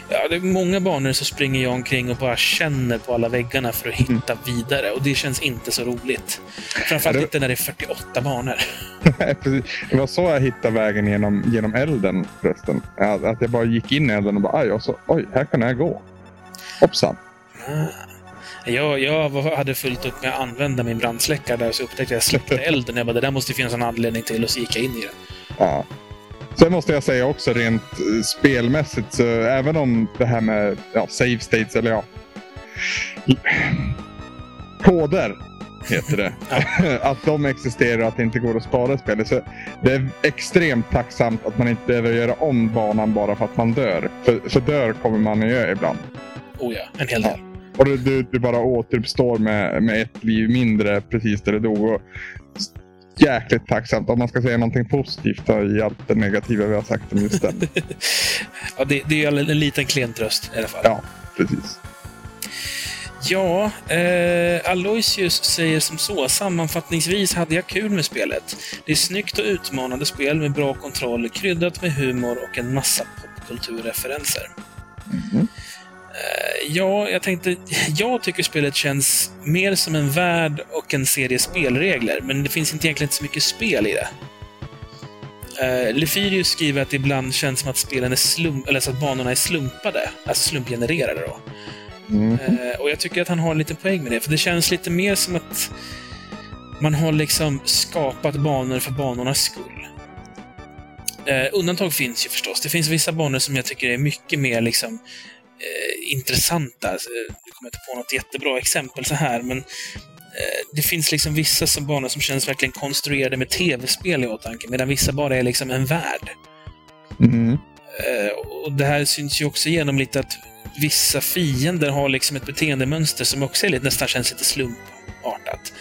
Ja, det är många banor så springer jag omkring och bara känner på alla väggarna för att hitta vidare. Och det känns inte så roligt. Framförallt det- inte när det är 48 banor. Det var så jag hittade vägen genom, genom elden förresten. Att att jag bara gick in i elden och bara aj, och så, oj, här kan jag gå. Hoppsan. Ah. Jag, jag hade fullt upp med att använda min brandsläckare där så upptäckte jag att jag släckte elden. Jag bara, det där måste finnas en anledning till och så gick jag in i den. Ja. Sen måste jag säga också rent eh, spelmässigt, så även om det här med ja, save states, eller ja, koder heter det. att de existerar och att det inte går att spara spelet. Så det är extremt tacksamt att man inte behöver göra om banan bara för att man dör. För, för dör kommer man ju göra ibland. Oh ja, en hel del. Ja. Och du, du, du, bara återuppstår med, med ett liv mindre precis där du dog. Jäkligt tacksamt. Om man ska säga någonting positivt i allt det negativa vi har sagt om just den. ja, det, det är en, en liten klen tröst i alla fall. Ja, precis. Ja, eh, Aloysius säger som så. Sammanfattningsvis hade jag kul med spelet. Det är snyggt och utmanande spel med bra kontroll, kryddat med humor och en massa popkulturreferenser. Mm. Eh, ja, jag tänkte... Jag tycker spelet känns mer som en värld och en serie spelregler, men det finns inte egentligen inte så mycket spel i det. Uh, Lefirius skriver att det ibland känns som att spelen är slump, eller så att banorna är slumpade, alltså slumpgenererade. Då. Mm. Uh, och jag tycker att han har en liten poäng med det, för det känns lite mer som att man har liksom skapat banor för banornas skull. Uh, undantag finns ju förstås. Det finns vissa banor som jag tycker är mycket mer liksom eh, intressanta. Jag kommer inte på något jättebra exempel så här, men eh, det finns liksom vissa banor som känns verkligen konstruerade med tv-spel i åtanke, medan vissa bara är liksom en värld. Mm. Eh, och Det här syns ju också genom lite att vissa fiender har liksom ett beteendemönster som också är lite, nästan känns lite slumpartat.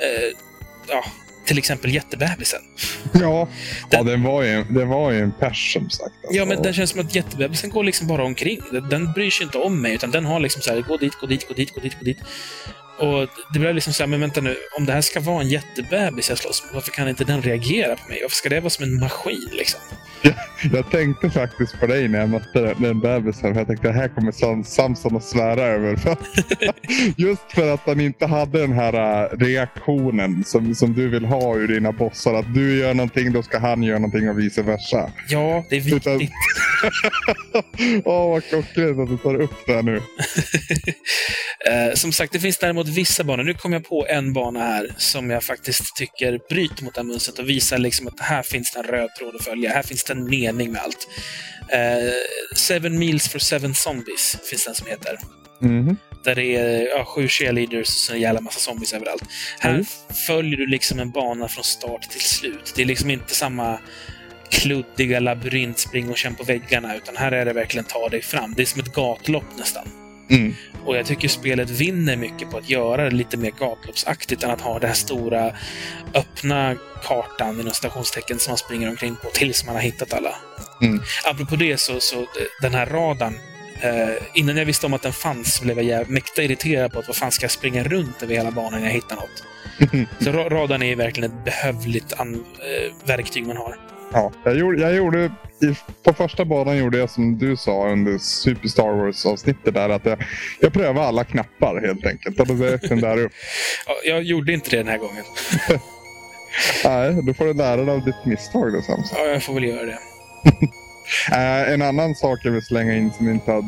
Eh, ja, till exempel jättebebisen. Ja, den, ja den, var ju, det var ju en pers som sagt. Alltså. Ja, men den känns som att jättebebisen går liksom bara omkring. Den, den bryr sig inte om mig, utan den har liksom så här, gå dit, gå dit, gå dit, gå dit, gå dit. Och det blev liksom så här, men vänta nu, om det här ska vara en jättebebis jag slåss med, varför kan inte den reagera på mig? Varför ska det vara som en maskin liksom? Jag, jag tänkte faktiskt på dig när jag mötte den bebisen. Jag tänkte här kommer Samson att svära över. Just för att han inte hade den här äh, reaktionen som, som du vill ha ur dina bossar. Att du gör någonting, då ska han göra någonting och vice versa. Ja, det är viktigt. Utan... Åh, vad klockrent att du tar upp det här nu. uh, som sagt, det finns däremot vissa banor. Nu kom jag på en bana här som jag faktiskt tycker bryter mot det här mönstret och visar liksom att här finns det en röd tråd att följa. Här finns det en mening med allt. Uh, seven Meals for Seven Zombies finns den som heter. Mm. Där det är ja, sju cheerleaders och en jävla massa zombies överallt. Här mm. följer du liksom en bana från start till slut. Det är liksom inte samma kluddiga labyrint, spring och känn på väggarna, utan här är det verkligen ta dig fram. Det är som ett gatlopp nästan. Mm. Och jag tycker spelet vinner mycket på att göra det lite mer gatloppsaktigt än att ha den här stora öppna kartan inom stationstecken som man springer omkring på tills man har hittat alla. Mm. Apropå det så, så den här radarn Uh, innan jag visste om att den fanns blev jag mäkta irriterad på att vad fan ska jag springa runt över hela banan när jag hittar något. så radarn är verkligen ett behövligt uh, verktyg man har. Ja, jag gjorde, jag gjorde på första banan gjorde jag som du sa under Super Star Wars-avsnittet där. Att jag, jag prövade alla knappar helt enkelt. Och då den där upp. Ja, jag gjorde inte det den här gången. Nej, då får du lära dig av ditt misstag då Samson. Ja, jag får väl göra det. uh, en annan sak jag vill slänga in som inte har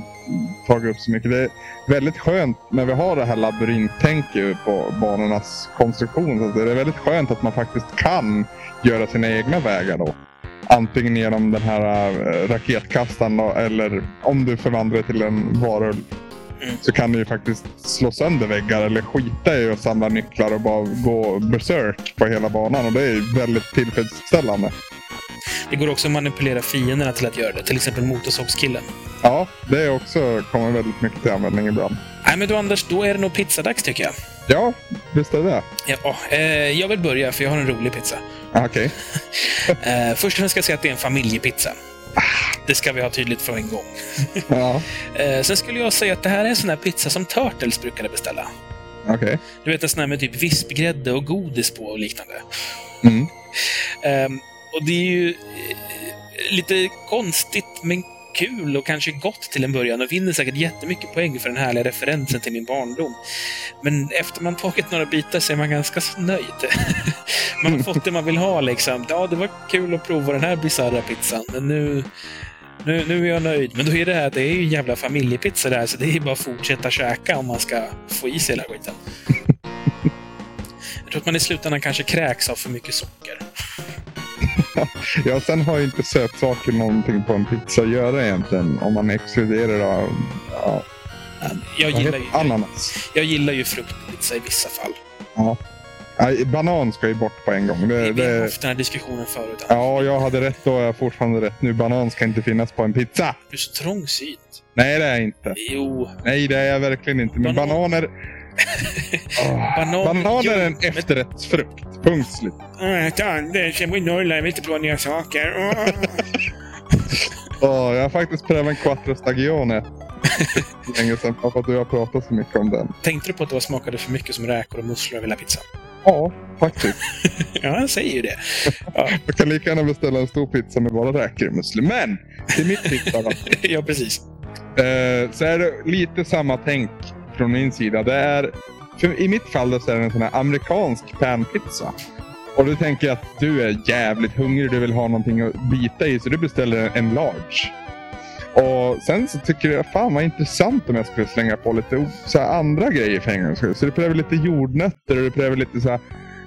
tagit upp så mycket. Det är väldigt skönt när vi har det här labyrinttänket på banornas konstruktion. Så det är väldigt skönt att man faktiskt kan göra sina egna vägar då. Antingen genom den här äh, raketkastaren eller om du förvandlar det till en varulv. Mm. Så kan du ju faktiskt slå sönder väggar eller skita i att samla nycklar och bara gå berserk på hela banan. Och det är väldigt tillfredsställande. Det går också att manipulera fienderna till att göra det. Till exempel motorsågskillen. Ja, det är också kommer väldigt mycket till användning ibland. Nej, men du Anders, då är det nog pizzadags tycker jag. Ja, visst är det ja, eh, Jag vill börja, för jag har en rolig pizza. Ah, okej. Okay. eh, först och främst ska jag säga att det är en familjepizza. Det ska vi ha tydligt för en gång. ja. eh, sen skulle jag säga att det här är en sån här pizza som Turtles brukade beställa. Okay. Du vet en sån här med typ vispgrädde och godis på och liknande. Mm. Och det är ju eh, lite konstigt men kul och kanske gott till en början och vinner säkert jättemycket poäng för den härliga referensen till min barndom. Men efter man tagit några bitar så är man ganska nöjd. man har fått det man vill ha liksom. Ja, det var kul att prova den här bisarra pizzan, men nu nu, nu är jag nöjd. Men då är det här, det är ju en jävla familjepizza där, så det är bara att fortsätta käka om man ska få i sig hela skiten. jag tror att man i slutändan kanske kräks av för mycket socker. ja, sen har ju inte sötsaker någonting på en pizza att göra egentligen. Om man exkluderar. Ja. jag, gillar ju, Ananas. jag gillar ju fruktpizza i vissa fall. Ja. Nej, banan ska ju bort på en gång. Det, Vi har haft den här diskussionen förut. ja, jag hade rätt då och jag har fortfarande rätt nu. Banan ska inte finnas på en pizza. Du är så trångsynt. Nej, det är jag inte. Jo, Nej, det är jag verkligen inte. Men Banan- bananer... Banan- banan är en efterrättsfrukt. Punkt slut. Anders, jag bor i Norrland, jag vill inte prova nya saker. Åh, jag har faktiskt prövat en quattro stagione. länge sedan, för att du har pratat så mycket om den. Tänkte du på att det var smakade för mycket som räkor och musslor över hela pizzan? Ja, faktiskt. Ja, jag säger ju det. Ja, Jag kan lika gärna beställa en stor pizza med bara räkor och musslor. Men, det är mitt pizza. ja precis. Eh, så är det lite samma tänk från min sida. Det är, för I mitt fall så är det en sån här amerikansk panpizza. Och då tänker jag att du är jävligt hungrig. Du vill ha någonting att bita i. Så du beställer en large. Och sen så tycker jag, fan vad intressant om jag skulle slänga på lite så här andra grejer för en gångs skull. Så du prövar lite jordnötter och du prövar lite så här.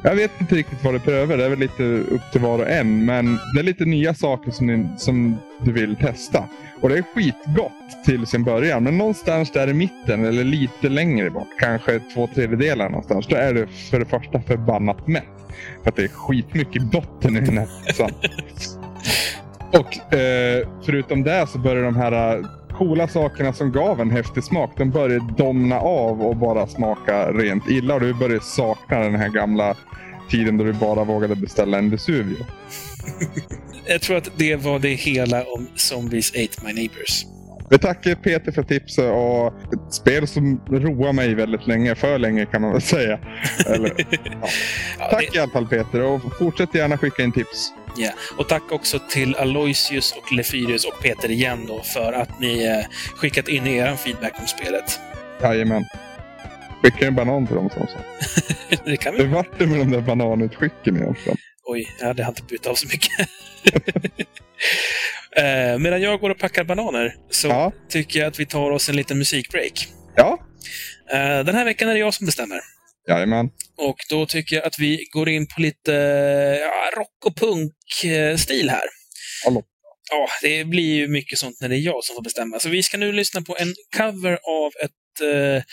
Jag vet inte riktigt vad du prövar. Det är väl lite upp till var och en. Men det är lite nya saker som, ni, som du vill testa. Och det är skitgott till sin början. Men någonstans där i mitten eller lite längre bort, kanske två tredjedelar någonstans. Då är du för det första förbannat mätt. För att det är skitmycket botten i den här pizzan. Och eh, förutom det så börjar de här eh, coola sakerna som gav en häftig smak, de börjar domna av och bara smaka rent illa. Och du börjar sakna den här gamla tiden då du bara vågade beställa en Vesuvio. Jag tror att det var det hela om Zombies Ate My Neighbors. Vi tackar Peter för tipset och ett spel som roar mig väldigt länge. För länge kan man väl säga. Eller, Ja, tack det, i alla fall Peter och fortsätt gärna skicka in tips. ja. Och tack också till Aloysius och Lefyrius och Peter igen då för att ni eh, skickat in er feedback om spelet. Jajamän. Skicka en banan till dem som sa. det kan Hur vi... vart det med de där bananutskicken egentligen? Oj, jag hade inte bytt av så mycket. eh, medan jag går och packar bananer så Ja. tycker jag att vi tar oss en liten musikbreak. Ja, Eh, den här veckan är det jag som bestämmer. jajamän. Och då tycker jag att vi går in på lite ja, rock och punk-stil här. Hallå. Ja, det blir ju mycket sånt när det är jag som får bestämma. Så vi ska nu lyssna på en cover av ett, eh,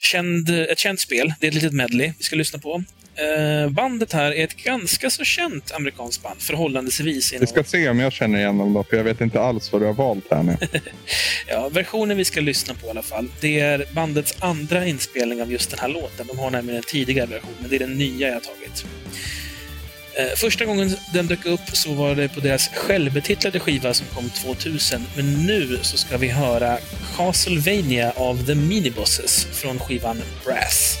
känd, ett känt spel. Det är ett litet medley vi ska lyssna på. Eh, bandet här är ett ganska så känt amerikanskt band, förhållandevis. Vi ska se om jag känner igen dem då, för jag vet inte alls vad du har valt här nu. Ja, versionen vi ska lyssna på i alla fall, det är bandets andra inspelning av just den här låten. De har nämligen en tidigare version, men det är den nya jag har tagit. Eh, Första gången den dök upp så var det på deras självbetitlade skiva som kom 2000, men nu så ska vi höra Castlevania av The Minibosses från skivan Brass.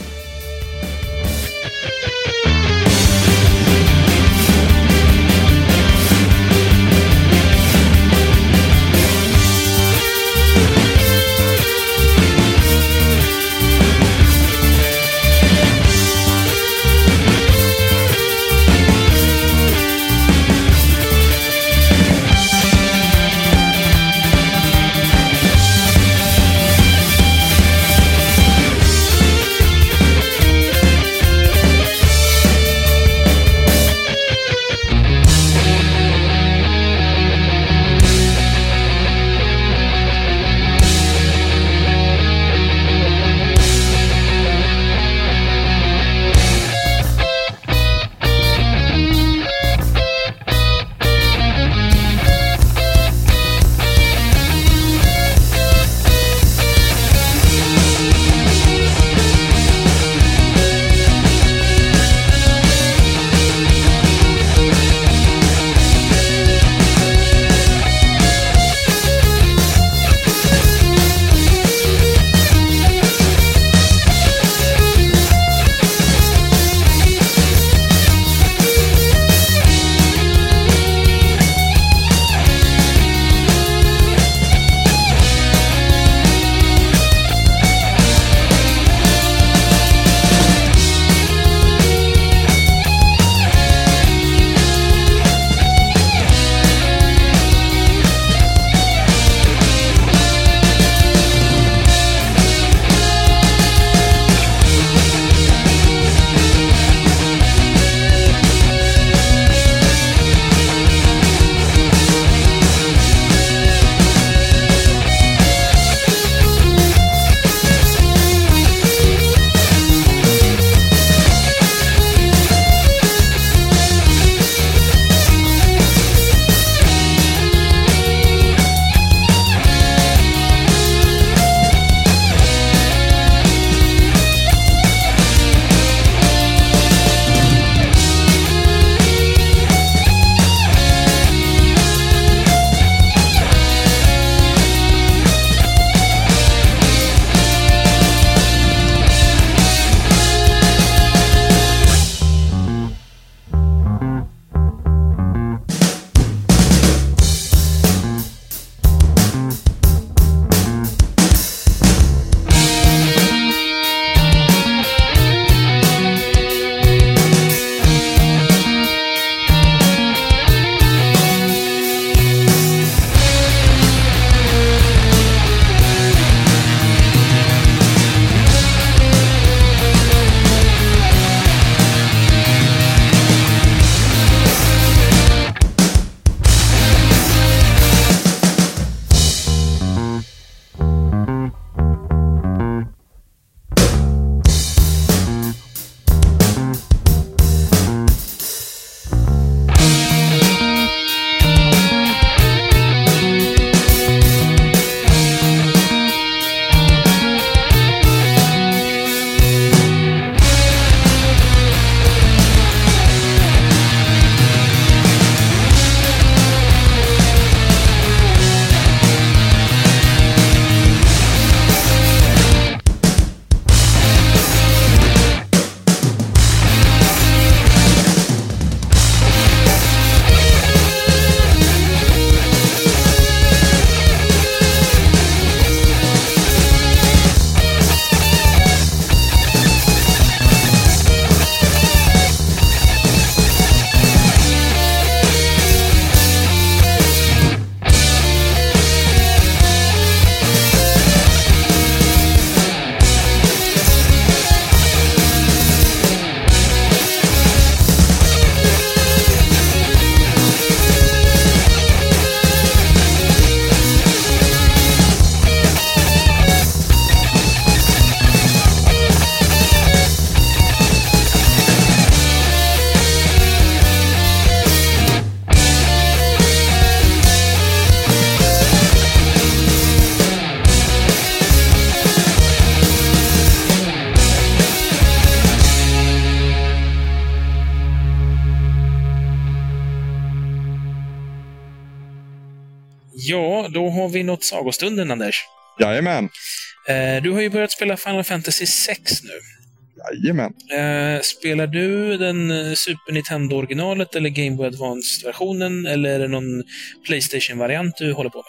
Vi nått sagostunden, Anders. Jajamän. Eh, du har ju börjat spela Final Fantasy 6 nu. Jajamän. Eh, spelar du den eh, Super Nintendo-originalet eller Game Boy Advance-versionen? Eller är det någon Playstation-variant du håller på med?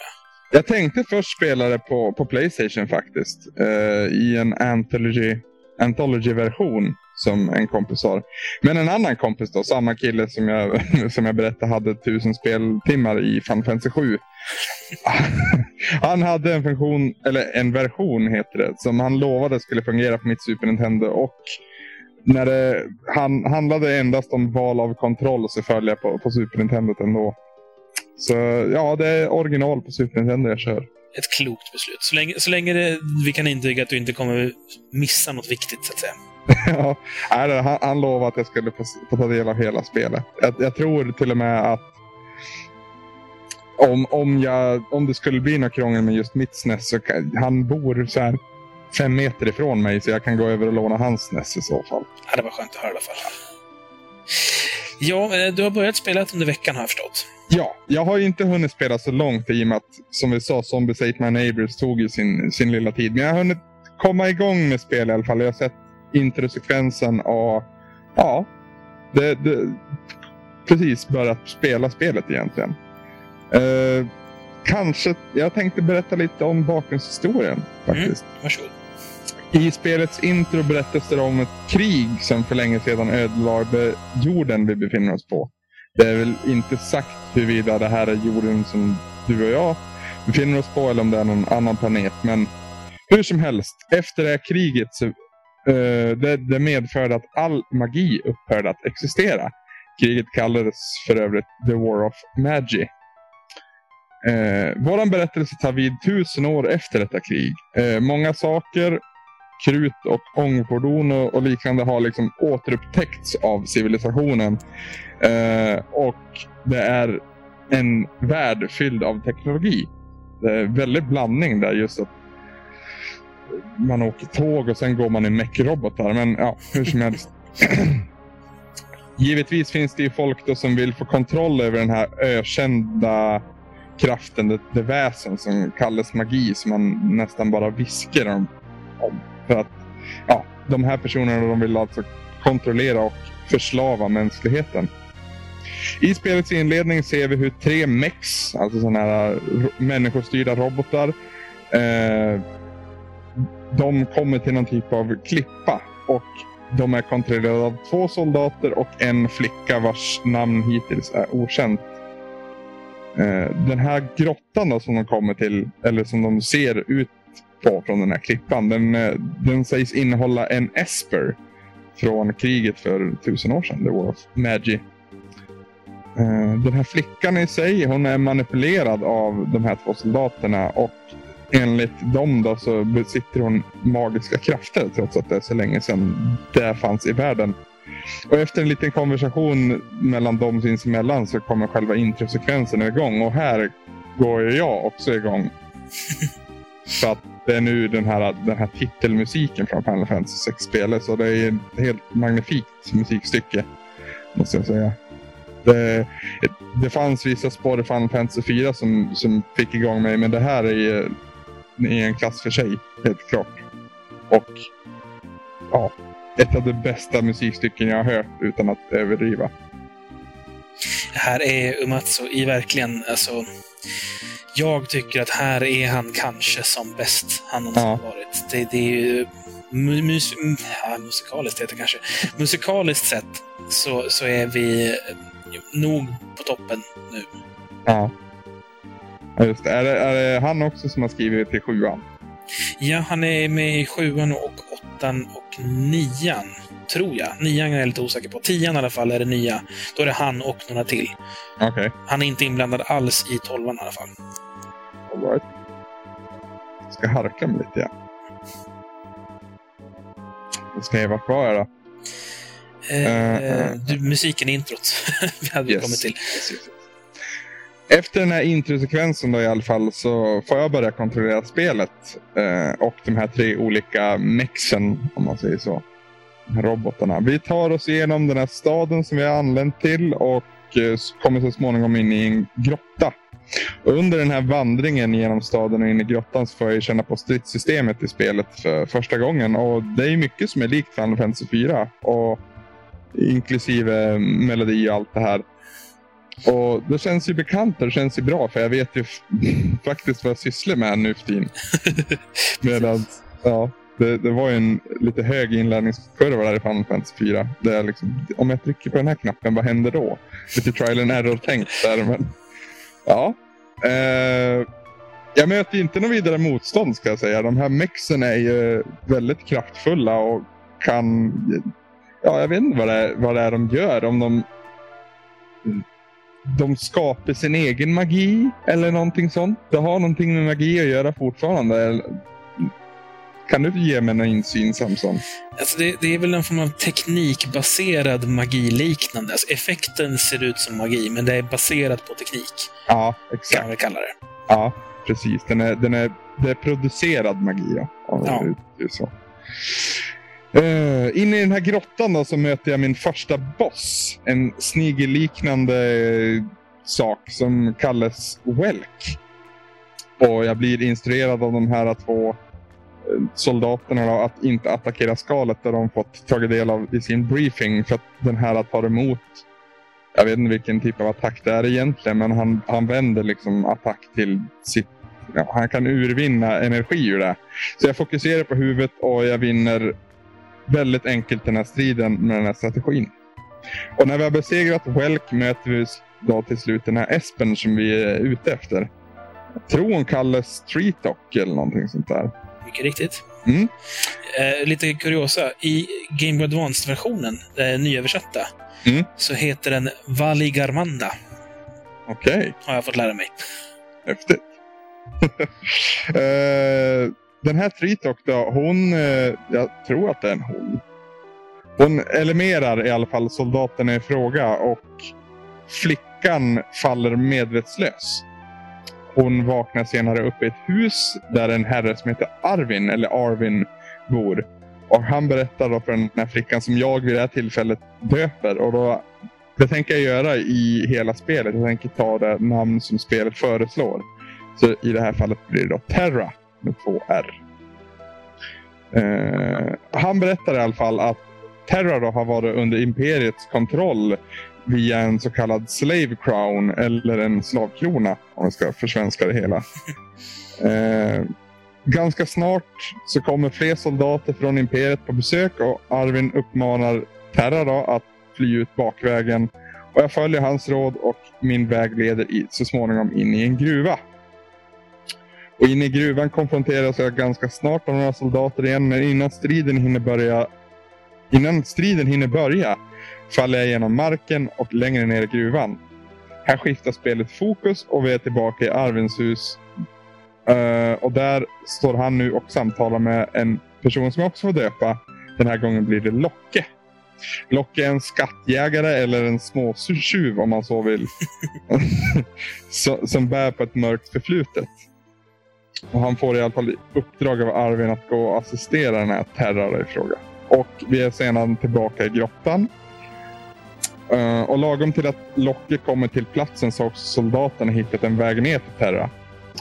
Jag tänkte först spela det på, på Playstation faktiskt. Eh, I en Anthology, Anthology-version som en kompis har. Men en annan kompis då, samma kille som jag, som jag berättade hade tusen speltimmar i Final Fantasy 7. han hade en funktion, eller en version heter det, som han lovade skulle fungera på mitt Super Nintendo. Och när det han, handlade endast om val av kontroll så följde jag på, på Super Nintendo ändå. Så ja, det är original på Super Nintendo jag kör. Ett klokt beslut. Så länge, så länge det, vi kan intyga att du inte kommer missa något viktigt, så att säga. ja, han, han lovade att jag skulle få, få ta del av hela spelet. Jag, jag, tror till och med att om, om, jag, om det skulle bli något krångel med just mitt SNES så kan, han bor så här fem meter ifrån mig så jag kan gå över och låna hans SNES i så fall. Ja, det var skönt att höra i alla fall. Ja, eh, du har börjat spela under veckan har jag förstått. Ja, jag har inte hunnit spela så långt i och med att, som vi sa, Zombies Ate My Neighbors tog ju sin, sin lilla tid. Men jag har hunnit komma igång med spel i alla fall. Jag har sett introsekvensen och ja, det, det, precis börjat spela spelet egentligen. Eh, kanske, jag tänkte berätta lite om bakgrundshistorien faktiskt. Mm, varsågod. I spelets intro berättas det om ett krig som för länge sedan ödelade jorden vi befinner oss på. Det är väl inte sagt huruvida det här är jorden som du och jag befinner oss på eller om det är någon annan planet. Men hur som helst, efter det här kriget så Eh, det, det medförde att all magi upphörde att existera. Kriget kallades för övrigt The War of Magi. Uh, våran berättelse tar vid tusen år efter detta krig. Uh, många saker krut och ångfordon och, och, liknande har liksom återupptäckts av civilisationen. Eh, och det är en värld fylld av teknologi. Det är väldigt blandning där just att man åker tåg och sen går man i mech-robotar. Men ja, hur som helst. Givetvis finns det ju folk då som vill få kontroll över den här ökända kraften, det, det väsen som kallas magi, som man nästan bara viskar om. om. För att ja, de här personerna de vill alltså kontrollera och förslava mänskligheten. I spelets inledning ser vi hur tre mex, alltså sådana här människostyrda robotar, eh, de kommer till någon typ av klippa och de är kontrollerade av två soldater och en flicka vars namn hittills är okänt. Eh, den här grottan då, som de kommer till, eller som de ser ut på från den här klippan. Den, eh, den sägs innehålla en Esper från kriget för tusen år sedan, The War of Magi. Eh, den här flickan i sig, hon är manipulerad av de här två soldaterna och enligt dem då så besitter hon magiska krafter trots att det är så länge sedan det fanns i världen. Och efter en liten konversation mellan dem sinsemellan så kommer själva introsekvensen igång och här går ju jag också igång. Så att det är nu den här, den här titelmusiken från Final Fantasy 6-spelet. Så det är ett helt magnifikt musikstycke. Måste jag säga. Det, det fanns vissa spår i Final Fantasy 4 som, som fick igång mig. Men det här är, är en klass för sig. Helt klart. Och ja, ett av de bästa musikstycken jag har hört utan att överdriva. Här är Umatsu i verkligen, alltså jag tycker att här är han kanske som bäst han någonsin ja. varit. Det, det är ju mus, ja, musikaliskt heter det kanske. Musikaliskt sett så, så är vi nog på toppen nu. Ja. Just det. Är, det, är det han också som har skrivit till sjuan? Ja, han är med i sjuan och åttan och nian. Tror jag. Nian är jag lite osäker på. Tian i alla fall är det nya. Då är det han och några till. Okay. Han är inte inblandad alls i tolvan i alla fall. All right. Jag ska harka mig lite. Ja. Jag ska vart var jag då? Eh, uh, du, musiken i introt. Vi hade yes. kommit till. Yes, yes, efter den här introsekvensen då i alla fall så får jag börja kontrollera spelet. Eh, och de här tre olika mexen, om man säger så robotarna. Vi tar oss igenom den här staden som vi har anlänt till och eh, kommer så småningom in i en grotta. Och under den här vandringen genom staden och in i grottan så får jag känna på stridssystemet i spelet för första gången. Och det är mycket som är likt Final Fantasy 4. Och inklusive melodi och allt det här. Och det känns ju bekant och det känns ju bra för jag vet ju faktiskt vad jag sysslar med nu för tiden. Medan, ja, det, det, var ju en lite hög inlärningskurva där i Final Fantasy 4. Där liksom, om jag trycker på den här knappen, vad händer då? Lite trial and error-tänkt där. Men, ja. Eh, jag möter inte något vidare motstånd ska jag säga. De här mexen är ju väldigt kraftfulla och kan... Ja, jag vet inte vad det är, vad det är de gör. Om de de skapar sin egen magi eller någonting sånt. Det har någonting med magi att göra fortfarande. Kan du ge mig någon insyn Samson? Alltså det, det, är väl en form av teknikbaserad magiliknande. Alltså effekten ser ut som magi, men det är baserat på teknik. Ja, exakt. Kan vi kalla det. Ja, precis. Den är, den är, det är producerad magi. Ja. ja. Det är så. Eh, uh, inne i den här grottan då, så möter jag min första boss. En snigelliknande eh, sak som kallas Welk. Och jag blir instruerad av de här två eh, soldaterna då, att inte attackera skalet där de fått tagit del av i sin briefing. För att den här tar emot, jag vet inte vilken typ av attack det är egentligen, men han, han vänder liksom attack till sitt Ja, han kan urvinna energi ur det. Så jag fokuserar på huvudet och jag vinner väldigt enkelt den här striden med den här strategin. Och när vi har besegrat Welk möter vi då till slut den här Espen som vi är ute efter. Jag tror hon kallas Streetok eller någonting sånt där. Mycket riktigt. Mm. Eh, lite kuriosa. I Game Boy Advance-versionen, eh, nyöversatta, mm. så heter den Valigarmanda. Okej. Okay. Har jag fått lära mig. Häftigt. eh, den här Tritok då, hon, eh, jag tror att det är en hon. Hon elemerar i alla fall soldaten i fråga och flickan faller medvetslös. Hon vaknar senare upp i ett hus där en herre som heter Arvin, eller Arvin, bor. Och han berättar då för den här flickan som jag vid det här tillfället döper. Och då, det tänker jag göra i hela spelet. Jag tänker ta det namn som spelet föreslår. Så i det här fallet blir det då Terra med två R. Eh, han berättar i alla fall att Terra har varit under imperiets kontroll via en så kallad slave crown eller en slavkrona om vi ska försvenska det hela. Eh, ganska snart så kommer fler soldater från imperiet på besök och Arvin uppmanar Terra att fly ut bakvägen. Och jag följer hans råd och min väg leder i, så småningom in i en gruva. Inne i gruvan konfronteras jag ganska snart av några soldater igen, men innan striden hinner börja Innan striden hinner börja faller jag genom marken och längre ner i gruvan. Här skiftar spelet fokus och vi är tillbaka i Arvins hus. Uh, och där står han nu och samtalar med en person som jag också får döpa. Den här gången blir det Locke. Locke är en skattjägare eller en småtjuv om man så vill. som bär på ett mörkt förflutet. Och han får i alla fall uppdrag av Arvin att gå och assistera den här Terra i fråga. Och vi är sedan tillbaka i grottan. Uh, och lagom till att Locke kommer till platsen så har också soldaterna hittat en väg ner till Terra.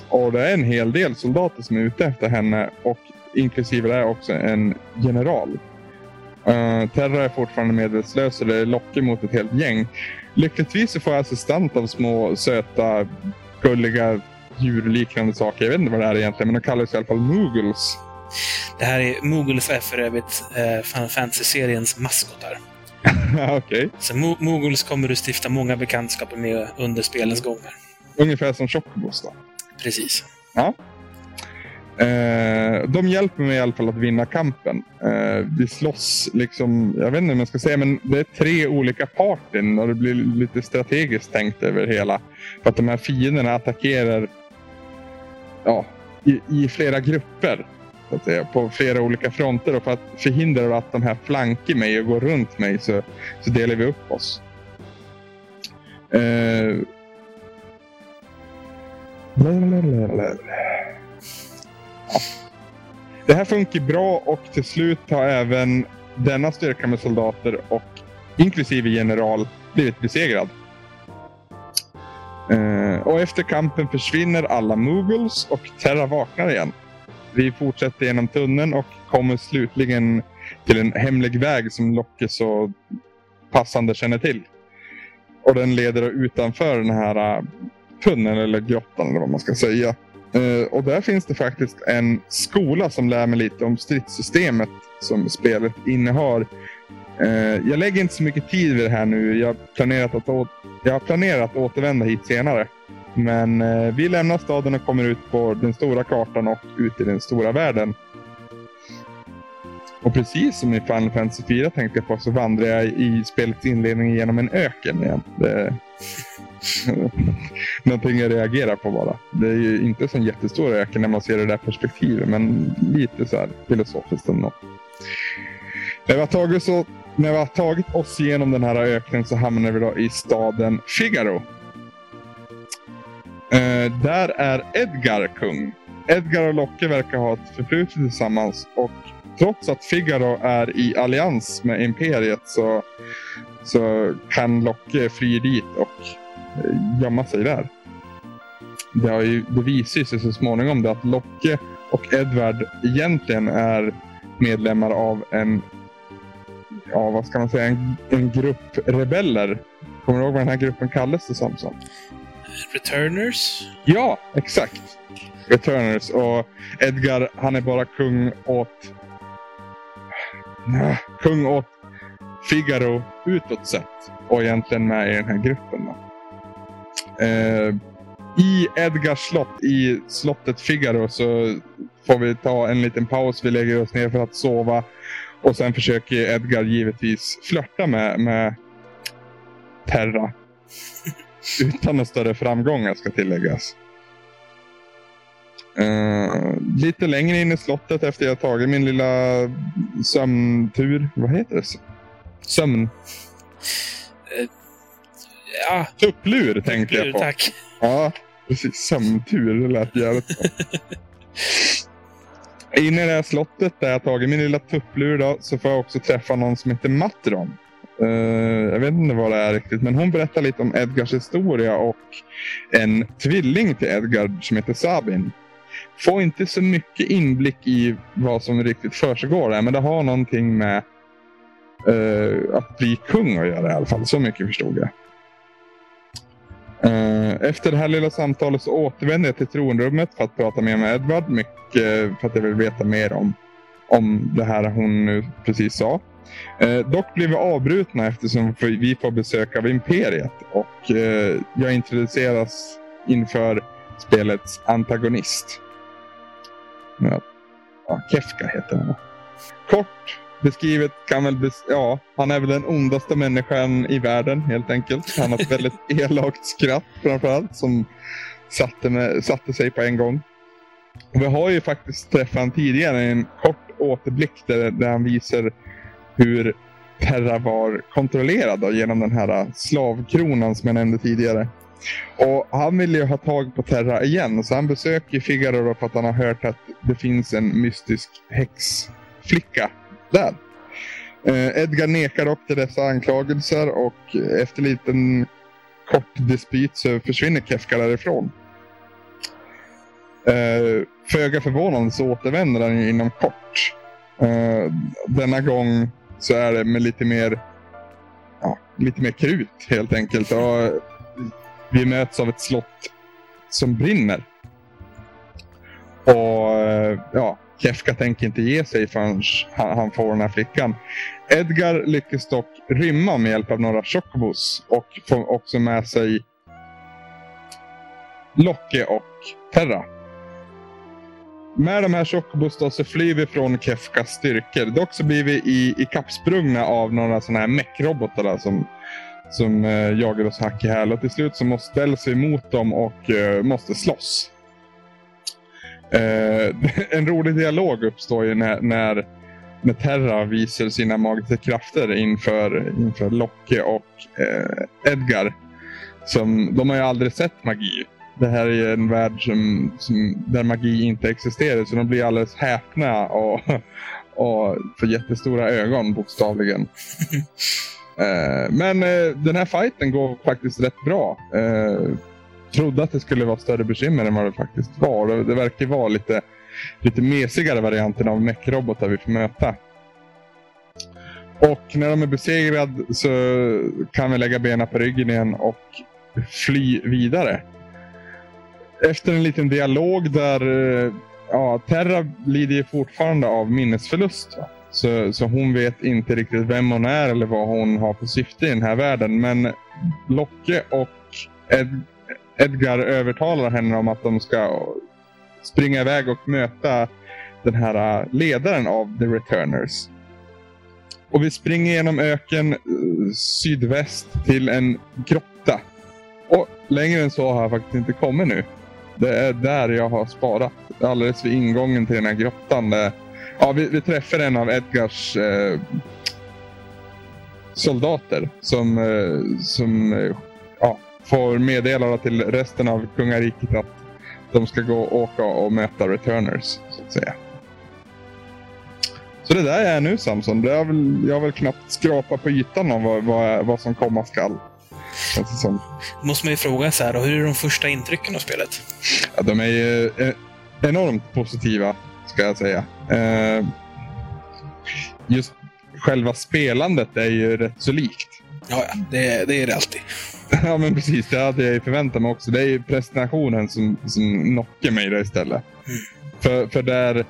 Och det är en hel del soldater som är ute efter henne och inklusive det är också en general. Uh, Terra är fortfarande medvetslös och det är Locke mot ett helt gäng. Lyckligtvis så får jag assistent av små söta gulliga djurliknande saker. Jag vet inte vad det är egentligen, men de kallas i alla fall Moogles. Det här är, Moogles är för övrigt eh, Fantasy-seriens maskotar. Okej. Okay. Så Mo Moogles kommer du stifta många bekantskaper med under spelens gånger. Ungefär som Chocobos då? Precis. Ja. Eh, de hjälper mig i alla fall att vinna kampen. Eh, vi slåss, liksom, jag vet inte hur man ska säga, men det är tre olika partyn och det blir lite strategiskt tänkt över hela. För att de här fienderna attackerar ja, i, i flera grupper. Så att säga, på flera olika fronter. Och för att förhindra att de här flankar mig och går runt mig så, så delar vi upp oss. Eh, det här funkar bra och till slut har även denna styrka med soldater och inklusive general blivit besegrad. Eh, och efter kampen försvinner alla Moogles och Terra vaknar igen. Vi fortsätter genom tunneln och kommer slutligen till en hemlig väg som Locke så passande känner till. Och den leder utanför den här eh, tunneln eller grottan eller vad man ska säga. Uh, och där finns det faktiskt en skola som lär mig lite om stridssystemet som spelet innehar. Uh, jag lägger inte så mycket tid vid det här nu. Jag, planerat att jag har planerat att återvända hit senare. Men eh, vi lämnar staden och kommer ut på den stora kartan och ut i den stora världen. Och precis som i Final Fantasy 4 tänkte jag på så vandrar jag i spelets inledning genom en öken igen. Det... Någonting jag reagerar på bara. Det är ju inte så en jättestor öken när man ser det där perspektivet, men lite så här filosofiskt ändå. När vi har tagit, så, när vi har tagit oss igenom den här öknen så hamnar vi då i staden Figaro. Eh, där är Edgar kung. Edgar och Locke verkar ha ett förflutet tillsammans och trots att Figaro är i allians med Imperiet så, så kan Locke fly dit och eh, gömma sig där. Det, har ju, det visar sig så småningom det att Locke och Edward egentligen är medlemmar av en, ja vad ska man säga, en, en grupp rebeller. Kommer du ihåg vad den här gruppen kallades det som? Returners? Ja, exakt. Returners. Och Edgar, han är bara kung åt kung åt Figaro utåt sett och egentligen med i den här gruppen. Eh, I Edgars slott, i slottet Figaro, så får vi ta en liten paus. Vi lägger oss ner för att sova och sen försöker Edgar givetvis flörta med, med Terra. Utan någon större framgångar ska tilläggas. Uh, lite längre in i slottet efter jag tagit min lilla sömntur. Vad heter det? Sömn? Uh, ja. Tupplur tänkte Tupplur, jag på. tack. Ja, precis. Sömntur. Det lät jävligt bra. Inne i det här slottet där jag tagit min lilla tupplur då, så får jag också träffa någon som heter Matron. Uh, jag vet inte vad det är riktigt, men hon berättar lite om Edgars historia och en tvilling till Edgar som heter Sabin får inte så mycket inblick i vad som riktigt försiggår där. Men det har någonting med uh, att bli kung att göra i alla fall. Så mycket förstod jag. Eh, efter det här lilla samtalet så återvänder jag till tronrummet för att prata mer med Edward. Mycket eh, för att jag vill veta mer om, om det här hon nu precis sa. Eh, dock blir vi avbrutna eftersom vi får besök av Imperiet och jag introduceras inför spelets antagonist. Ja, Kefka heter han. Kort beskrivet kan väl... Bes ja, han är väl den ondaste människan i världen helt enkelt. Han har ett väldigt elakt skratt framförallt som satte, med, satte sig på en gång. Och vi har ju faktiskt träffat honom tidigare i en kort återblick där, där han visar hur Terra var kontrollerad genom den här slavkronan som jag nämnde tidigare. Och Han vill ju ha tag på Terra igen, så han besöker Figaro för att han har hört att det finns en mystisk häxflicka där. Eh, Edgar nekar dock till dessa anklagelser och efter en liten kort dispyt så försvinner Kefka därifrån. Eh, Föga förvånande så återvänder han inom kort. Eh, denna gång så är det med lite mer, ja, lite mer krut helt enkelt. Och vi möts av ett slott som brinner. Och eh, ja, Kefka tänker inte ge sig förrän han får den här flickan. Edgar lyckas dock rymma med hjälp av några chocobos och får också med sig Locke och Terra. Med de här chocobos så flyr vi från Kefkas styrkor. Dock så blir vi i, i kappsprungna av några sådana här mekrobotar som som eh, jagar oss hack i häl. Och till slut så måste ställa sig emot dem och eh, måste slåss. Eh, en rolig dialog uppstår ju när, när, när Terra visar sina magiska krafter inför, inför Locke och eh, Edgar. Som, de har ju aldrig sett magi. Det här är en värld som, som, där magi inte existerar så de blir alldeles häpna och, och får jättestora ögon bokstavligen. Eh, men eh, den här fighten går faktiskt rätt bra. Trodde att det skulle vara större bekymmer än vad det faktiskt var. Det, verkar vara lite, lite mesigare varianten av mech-robotar vi får möta. Och när de är besegrade så kan vi lägga benen på ryggen igen och fly vidare. Efter en liten dialog där eh, ja, Terra lider ju fortfarande av minnesförlust. Så, så hon vet inte riktigt vem hon är eller vad hon har för syfte i den här världen. Men Locke och Ed, Edgar övertalar henne om att de ska springa iväg och möta den här äh, ledaren av The Returners. Och vi springer genom öken äh, sydväst till en grotta. Och längre än så har jag faktiskt inte kommit nu. Det är där jag har sparat. Alldeles vid ingången till den här grottan. Där, ja, vi, vi träffar en av Edgars eh, soldater som, eh, som får meddela till resten av kungariket att de ska gå och åka och möta returners. Så att säga. Så det där är nu Samson. Det är väl, jag har väl knappt skrapat på ytan av vad, vad, vad som komma skall. Som... måste man ju fråga så här, hur är de första intrycken av spelet? Ja, de är ju eh, enormt positiva, ska jag säga. Eh, just själva spelandet är ju rätt så likt. Ja, ja. Det, det är det alltid. ja, men precis. Det hade jag förväntat mig också. Det är ju presentationen som, som knockar mig där istället. Mm. För, för där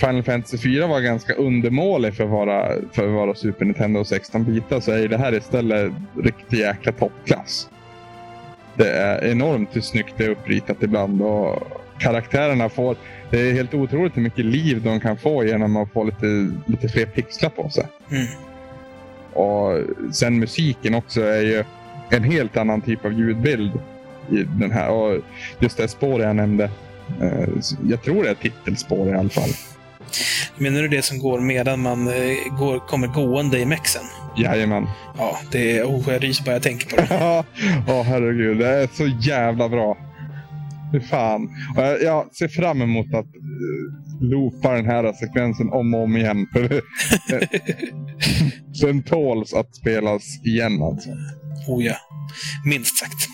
Final Fantasy 4 var ganska undermålig för att vara, för att vara Super Nintendo 16 bitar så är det här istället riktig jäkla toppklass. Det är enormt hur snyggt det är uppritat ibland och karaktärerna får... Det är helt otroligt hur mycket liv de kan få genom att få lite, lite fler pixlar på sig. Mm. Och sen musiken också är ju en helt annan typ av ljudbild i den här. Och just det spåret jag nämnde. Eh, jag tror det är titelspår i alla fall. Menar du det som går medan man eh, går, kommer gående i mexen? Jajamän. Ja, det är... Oh, jag ryser bara jag tänker på det. Ja, oh, herregud. Det är så jävla bra. Fy fan. Och jag, jag ser fram emot att loopa den här sekvensen om och om igen. den tåls att spelas igen alltså. Oh ja, minst sagt.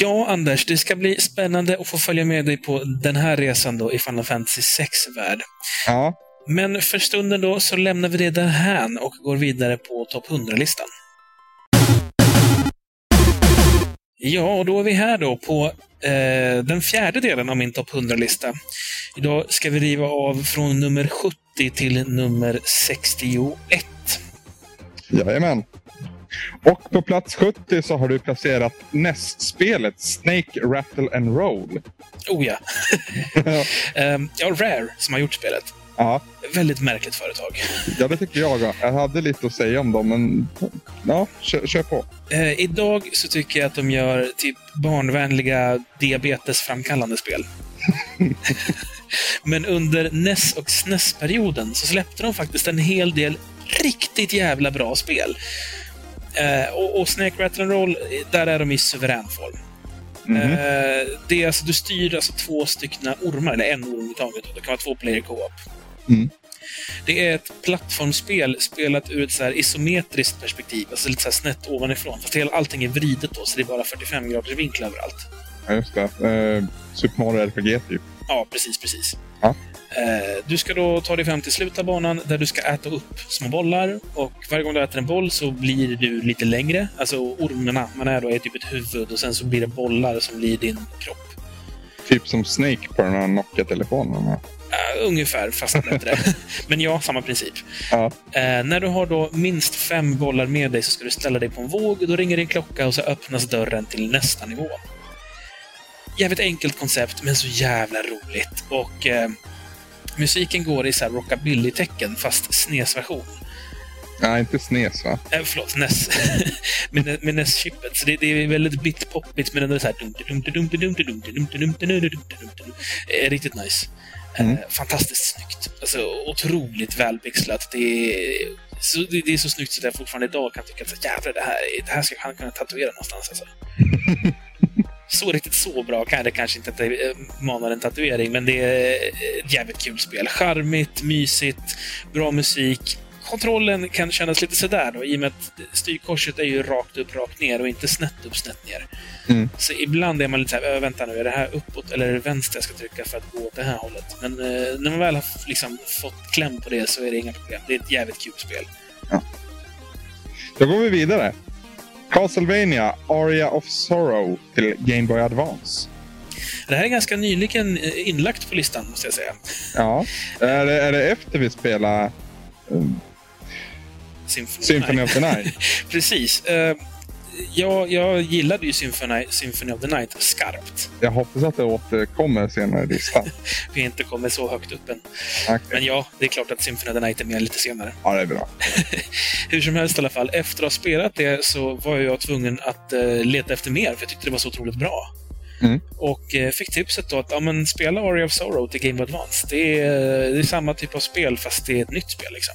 Ja, Anders, det ska bli spännande att få följa med dig på den här resan då i Final Fantasy 6-värld. Ja. Men för stunden då så lämnar vi det därhän och går vidare på topp 100-listan. Ja, och då är vi här då på eh, den fjärde delen av min topp 100-lista. Idag ska vi riva av från nummer 70 till nummer 61. Jajamän. Och på plats 70 så har du placerat NES-spelet Snake Rattle and Roll. Oh ja. um, ja, Rare som har gjort spelet. Ja. Väldigt märkligt företag. Ja, det tycker jag. Jag hade lite att säga om dem, men ja, kör, kör på. Eh, idag så tycker jag att de gör typ barnvänliga diabetesframkallande spel. men under NES och SNES-perioden så släppte de faktiskt en hel del riktigt jävla bra spel. Eh, och, och Snake Rattle Roll, där är de i suverän form. Mm -hmm. eh, det är alltså, du styr alltså två stycken ormar, eller en orm i taget. Det kan vara två player co-op. Mm. Det är ett plattformsspel spelat ur ett så isometriskt perspektiv, alltså lite så snett ovanifrån. Fast allting är vridet då, så det är bara 45 graders vinkel överallt. Ja, just det. Eh, Super Mario RPG typ. Ja, precis, precis. Ja. Eh, du ska då ta dig fram till slutet av banan där du ska äta upp små bollar. Och varje gång du äter en boll så blir du lite längre. Alltså ormarna man är då är typ ett huvud och sen så blir det bollar som blir din kropp. Typ som Snake på den här Nokia-telefonen? Uh, ungefär, fast bättre. Men ja, samma princip. Uh. Uh, när du har då minst fem bollar med dig så ska du ställa dig på en våg. Då ringer din klocka och så öppnas dörren till nästa nivå. Jävligt enkelt koncept, men så jävla roligt. Och eh, musiken går i så rockabilly-tecken, fast SNES-version. Nej, inte SNES va? Äh, förlåt, NES. med, med NES-chippet. Så det, det, är väldigt bitpoppigt, men ändå så här... Riktigt nice. Mm. fantastiskt snyggt. Alltså, otroligt välpixlat. Det är, så, det, det, är så snyggt så att jag fortfarande idag kan tycka att jävlar, det här, det här ska han kunna tatuera någonstans. Alltså. så riktigt så bra kan det kanske inte att det manar en tatuering, men det är ett jävligt kul spel. Charmigt, mysigt, bra musik, kontrollen kan kännas lite sådär då, i och med att styrkorset är ju rakt upp, rakt ner och inte snett upp, snett ner. Mm. Så ibland är man lite såhär, "Ö, vänta nu, är det här uppåt eller är det vänster jag ska trycka för att gå åt det här hållet? Men eh, när man väl har liksom fått kläm på det så är det inga problem. Det är ett jävligt kul spel. Då går vi vidare. Castlevania Aria of Sorrow till Game Boy Advance. Det här är ganska nyligen eh, inlagt på listan, måste jag säga. Ja. Är det, är det efter vi spelar um, Symphony, Symphony of of the Night? Precis. Eh, jag, jag gillade ju Symphony, Symphony of the Night skarpt. Jag hoppas att det återkommer senare i listan. Vi inte kommer så högt upp än. Okej. Men ja, det är klart att Symphony of the Night är med lite senare. Ja, det är bra. Hur som helst i alla fall, efter att ha spelat det så var jag tvungen att eh, leta efter mer, för jag tyckte det var så otroligt bra. Mm. Och eh, fick tipset då att ja, men, spela Aria of Sorrow till Game Boy Advance. Det är, det är samma typ av spel, fast det är ett nytt spel. Liksom.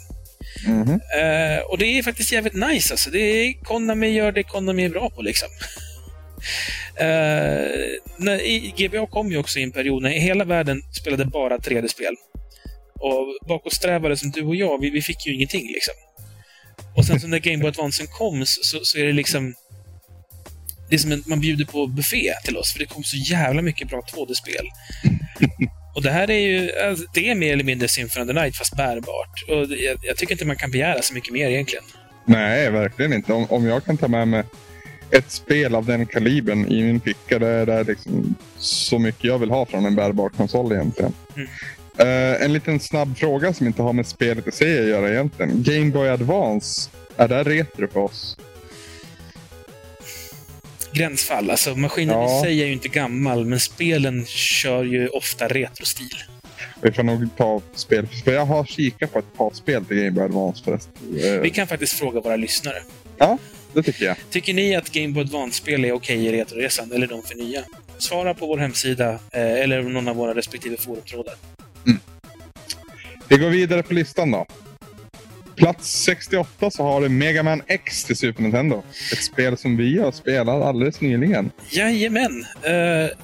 Eh, och det är faktiskt jävligt nice. Alltså. Det är, Konami gör det Konami är bra på. Liksom. Eh, när, i, GBA kom ju också i en period när hela världen spelade bara 3D-spel. Och bakåtsträvare som du och jag, vi, vi fick ju ingenting. liksom. Och sen så när Game Boy Advance kom så, så är det liksom... Det är som en, man bjuder på buffé till oss, för det kom så jävla mycket bra 2D-spel. Och det här är ju, alltså, det är mer eller mindre Symphony of the Night, fast bärbart. Och jag, jag tycker inte man kan begära så mycket mer egentligen. Nej, verkligen inte. Om, om jag kan ta med mig ett spel av den kalibern i min ficka, det är det liksom så mycket jag vill ha från en bärbar konsol egentligen. Mm. Eh, en liten snabb fråga som inte har med spelet i sig att göra egentligen. Game Boy Advance, är det retro för oss? Gränsfall. Alltså, maskinen Ja. i sig är ju inte gammal, men spelen kör ju ofta retrostil. Vi får nog ta spel. För jag har kikat på ett par spel till Game Boy Advance förresten. Eh, Vi kan faktiskt fråga våra lyssnare. Ja, det tycker jag. Tycker ni att Game Boy Advance-spel är okej i Retroresan, eller de för nya? Svara på vår hemsida, eh, eller någon av våra respektive forumtrådar. Vi går vidare på listan då. Plats 68 så har du Mega Man X till Super Nintendo. Ett spel som vi har spelat alldeles nyligen. Jajamän! Eh,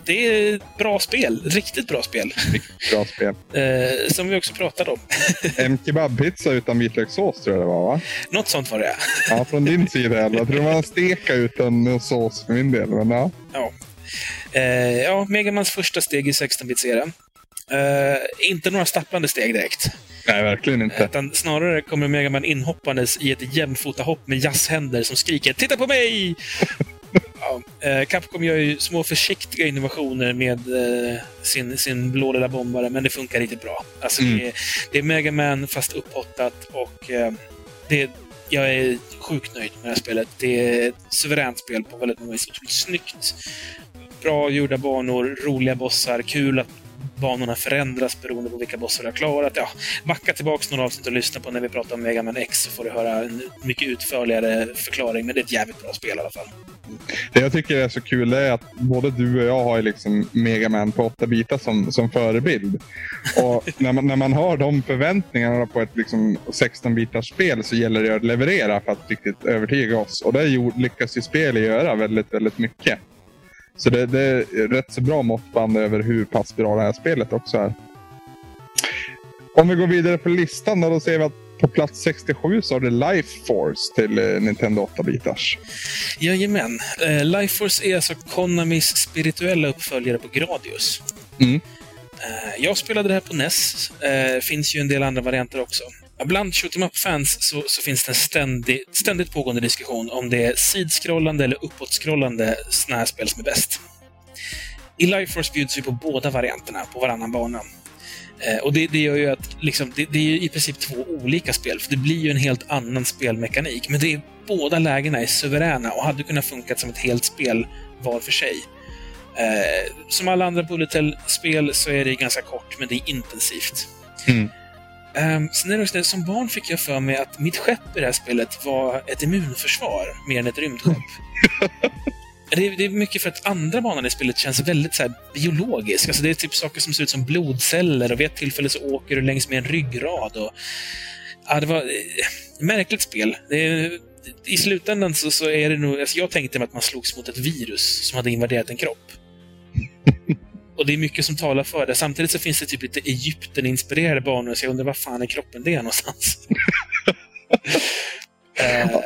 det är ett bra spel. Riktigt bra spel. Bra spel. Eh, som vi också pratade om. En kebabpizza utan vitlökssås tror jag det var va? Något sånt var det, Ja, från din sida. Jag tror det var en steka utan sås för min del. Men ja. Ja. Eh, ja, Megamans första steg i 16-bits-eran. Eh, inte några stapplande steg direkt. Nej, verkligen inte. Utan snarare kommer Megaman inhoppandes i ett jämfotahopp med jazzhänder som skriker ”Titta på mig!” ja, eh, Capcom gör ju små försiktiga innovationer med eh, sin, sin blå lilla bombare, men det funkar riktigt bra. Alltså, Mm. det, är, det är Megaman fast upphottat och eh, det, jag är sjukt nöjd med det här spelet. Det är ett suveränt spel på väldigt många vis. Otroligt snyggt. Bra gjorda banor, roliga bossar, kul att banorna förändras beroende på vilka bossar du har klarat. Ja, backa tillbaka några avsnitt och lyssna på när vi pratar om Mega Man X så får du höra en mycket utförligare förklaring. Men det är ett jävligt bra spel i alla fall. Det jag tycker är så kul är att både du och jag har liksom Mega Man på åtta bitar som, som förebild. Och när man, när man har de förväntningarna på ett liksom 16-bitars spel så gäller det att leverera för att riktigt övertyga oss. Och det lyckas ju spelet göra väldigt, väldigt mycket. Så det, det är rätt så bra måttband över hur pass bra det här spelet också är. Om vi går vidare på listan då, då ser vi att på plats 67 så har det Life Force till eh, Nintendo 8-bitars. Jajamän. Eh, Life Force är alltså Konamis spirituella uppföljare på Gradius. Mm. Eh, jag spelade det här på NES. Eh, finns ju en del andra varianter också. Bland shoot em up-fans så, så finns det en ständig, ständigt pågående diskussion om det är sidskrollande eller uppåtskrollande snärspel spel som är bäst. I Life Force bjuds vi på båda varianterna på varannan bana. Eh, och det, det gör ju att liksom, det, det är ju i princip två olika spel, för det blir ju en helt annan spelmekanik. Men det är, båda lägena är suveräna och hade kunnat funka som ett helt spel var för sig. Eh, som alla andra Bullet Hell-spel så är det ganska kort, men det är intensivt. Mm. Um, sen är det också det, som barn fick jag för mig att mitt skepp i det här spelet var ett immunförsvar mer än ett rymdskepp. det, är, det är mycket för att andra banan i spelet känns väldigt så här, biologisk. Alltså det är typ saker som ser ut som blodceller och vid ett tillfälle så åker du längs med en ryggrad. Och, ja, det var eh, märkligt spel. Är, I slutändan så, så är det nog... Alltså jag tänkte mig att man slogs mot ett virus som hade invaderat en kropp. Och det är mycket som talar för det. Samtidigt så finns det typ lite Egypten-inspirerade banor, så jag undrar var fan är kroppen det någonstans?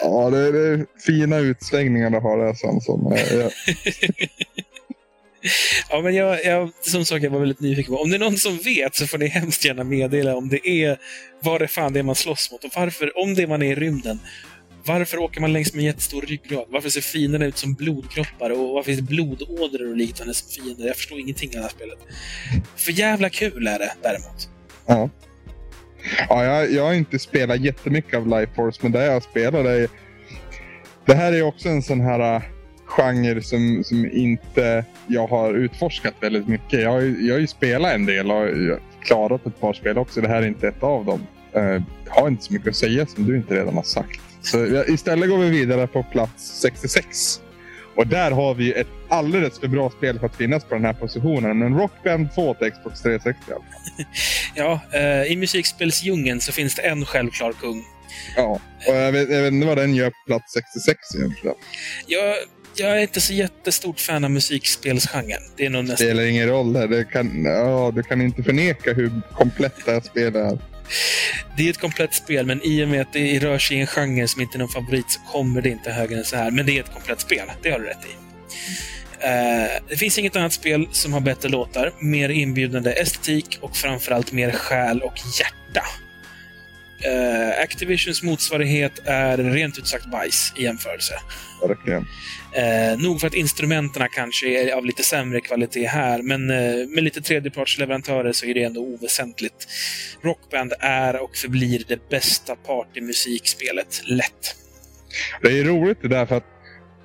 Ja, det är, det är fina utsvängningar du har där ja. Ja, men jag, jag, som sagt, jag var väldigt nyfiken på. Om det är någon som vet så får ni hemskt gärna meddela om det är vad det fan det är man slåss mot och varför, om det är man är i rymden. Varför åker man längs med en jättestor ryggrad? Varför ser fienderna ut som blodkroppar? Och varför finns det blodådror och liknande som fiender? Jag förstår ingenting av det här spelet. För jävla kul är det däremot. Ja. Ja, jag, jag har inte spelat jättemycket av Life Force, men det jag spelar är... Det här är också en sån här äh, genre som, som inte jag har utforskat väldigt mycket. Jag har, ju- jag har ju spelat en del och klarat ett par spel också. Det här är inte ett av dem. Jag har inte så mycket att säga som du inte redan har sagt. Så istället går vi vidare på plats 66. Och där har vi ett alldeles för bra spel för att finnas på den här positionen. Men Rock Band 2 till Xbox 360 i alla fall. Ja, eh, i musikspelsdjungeln så finns det en självklar kung. Ja, och jag vet, jag vet inte vad den gör på plats 66 egentligen. Jag, jag är inte så jättestort fan av musikspelsgenren. Det är nog nästan... spelar ingen roll. Där. Det kan, ja, du kan inte förneka hur komplett det här spelet är. Det är ett komplett spel, men i och med att det rör sig i en genre som inte är någon favorit så kommer det inte högre än så här. Men det är ett komplett spel, det har du rätt i. Uh, det finns inget annat spel som har bättre låtar, mer inbjudande estetik och framförallt mer själ och hjärta. Uh, Activisions motsvarighet är rent ut sagt bajs i jämförelse. Verkligen. Eh, nog för att instrumenten kanske är av lite sämre kvalitet här, men eh, med lite tredjepartsleverantörer så är det ändå oväsentligt. Rockband är och förblir det bästa partymusikspelet. Lätt. Det är roligt det där för att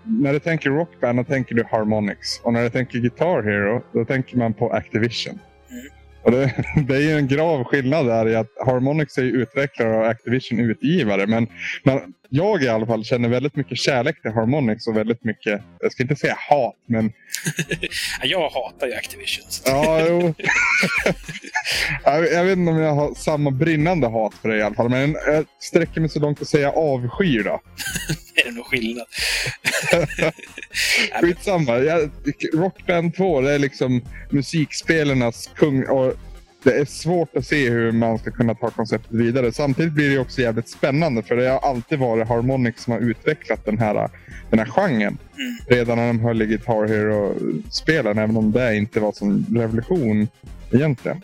när du tänker Rockband då tänker du Harmonix. Och när du tänker Guitar Hero då tänker man på Activision. Mm. Och det, det är ju en grav skillnad där i att Harmonix är utvecklare och Activision utgivare. Men, men jag i alla fall känner väldigt mycket kärlek till Harmonix och väldigt mycket, jag ska inte säga hat, men Ja, Jag hatar ju Activision. Ja, jo. jag, vet inte om jag har samma brinnande hat för det i alla fall. Men jag sträcker mig så långt att säga avskyr då. Det är nog skillnad. Skitsamma. Jag, Rockband 2 det är liksom musikspelarnas kung. Och det är svårt att se hur man ska kunna ta konceptet vidare. Samtidigt blir det också jävligt spännande. För det har alltid varit Harmonix som har utvecklat den här, den här genren. Mm. Redan när de höll i Guitar Hero-spelen. Även om det inte var som revolution egentligen.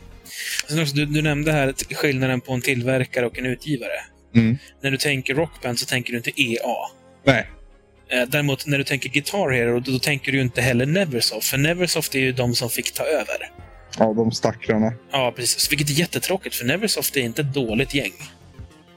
Också, du, du nämnde här skillnaden på en tillverkare och en utgivare. Mm. När du tänker Rockband så tänker du inte EA. Nej, Eh, Däremot när du tänker Guitar Hero, då, tänker du inte heller Neversoft. För Neversoft är ju de som fick ta över. Ja, de stackarna. Ja, precis. Vilket är jättetråkigt, för Neversoft är inte ett dåligt gäng.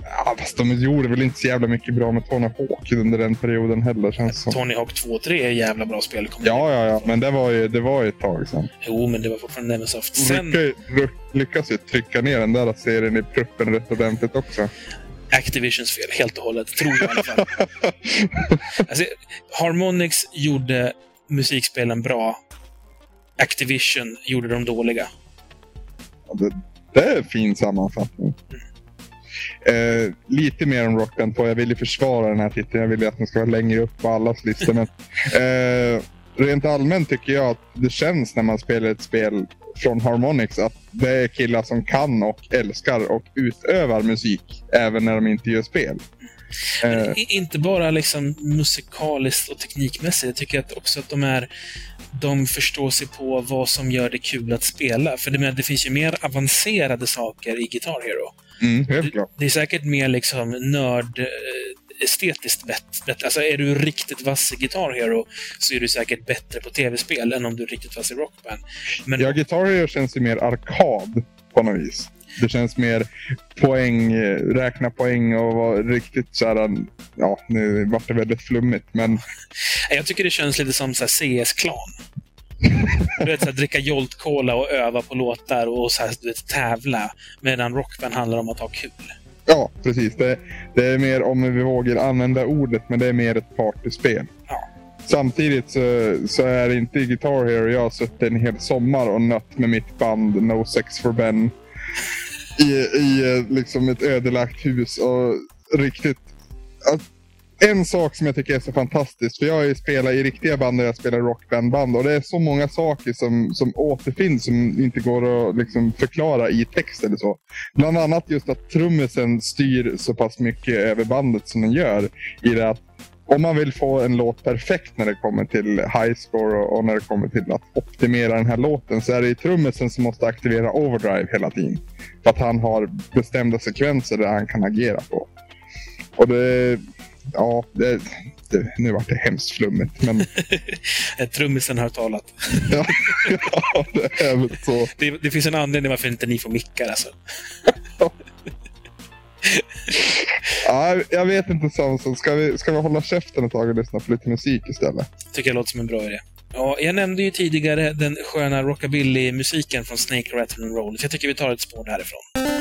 Ja, fast de gjorde väl inte så jävla mycket bra med Tony Hawk under den perioden heller känns som. Tony Hawk 2 och 3 är jävla bra spel. Ja, ja, ja. Men det var ju, det var ju ett tag sedan. ihåg. Jo, men det var fortfarande Neversoft. Sen lyckas, lyckas ju trycka ner den där serien i pruppen rätt ordentligt också. Activisions fel, helt och hållet. Tror jag i alla fall. Alltså, Harmonix gjorde musikspelen bra. Activision gjorde dem dåliga. Ja, det, det är en fin sammanfattning. Eh, lite mer om Rock Band 2. Jag vill ju försvara den här titeln. Jag vill ju att den ska vara längre upp på allas listor. Men, eh, rent allmänt tycker jag att det känns när man spelar ett spel från Harmonix att det är killar som kan och älskar och utövar musik även när de inte gör spel. Eh, Inte bara liksom musikaliskt och teknikmässigt. Jag tycker att också att de är... De förstår sig på vad som gör det kul att spela. För det, men det finns ju mer avancerade saker i Guitar Hero. mm, helt Det, det är säkert mer liksom nörd... eh, estetiskt bättre. Alltså är du riktigt vass i Guitar Hero så är du säkert bättre på tv-spel än om du är riktigt vass i Rockband. Men Ja, Guitar Hero känns ju mer arkad på något vis. Det känns mer poäng, räkna poäng och vara riktigt så här, ja, nu vart det väldigt flummigt, men jag tycker det känns lite som CS-klan. Du vet, så här, dricka Jolt Cola och öva på låtar och så här, du vet, tävla. Medan Rockband handlar om att ha kul. ja, precis. Det, det är mer, om vi vågar använda ordet, men det är mer ett partyspel. Ja. Samtidigt så, så är inte Guitar Hero jag har suttit en hel sommar och nött med mitt band No Sex for Ben i, i liksom ett ödelagt hus och riktigt... Alltså, en sak som jag tycker är så fantastisk, för jag har spelat i riktiga band och jag spelar rockbandband och det är så många saker som, som återfinns som inte går att liksom förklara i text eller så. Bland annat just att trummisen styr så pass mycket över bandet som den gör. I det att om man vill få en låt perfekt när det kommer till high score och, när det kommer till att optimera den här låten så är det trummisen som måste aktivera overdrive hela tiden. För att han har bestämda sekvenser där han kan agera på. Och det ja, det, det, nu vart det hemskt flummigt. Men... Trummisen har talat. ja, ja, det är väl så. Det, det, finns en anledning varför inte ni får mickar alltså. ja, jag vet inte Samson. Ska vi, ska vi hålla käften ett tag och lyssna på lite musik istället? Tycker jag låter som en bra idé. Ja, jag nämnde ju tidigare den sköna rockabilly-musiken från Snake Rattle and Roll, så jag tycker vi tar ett spår därifrån.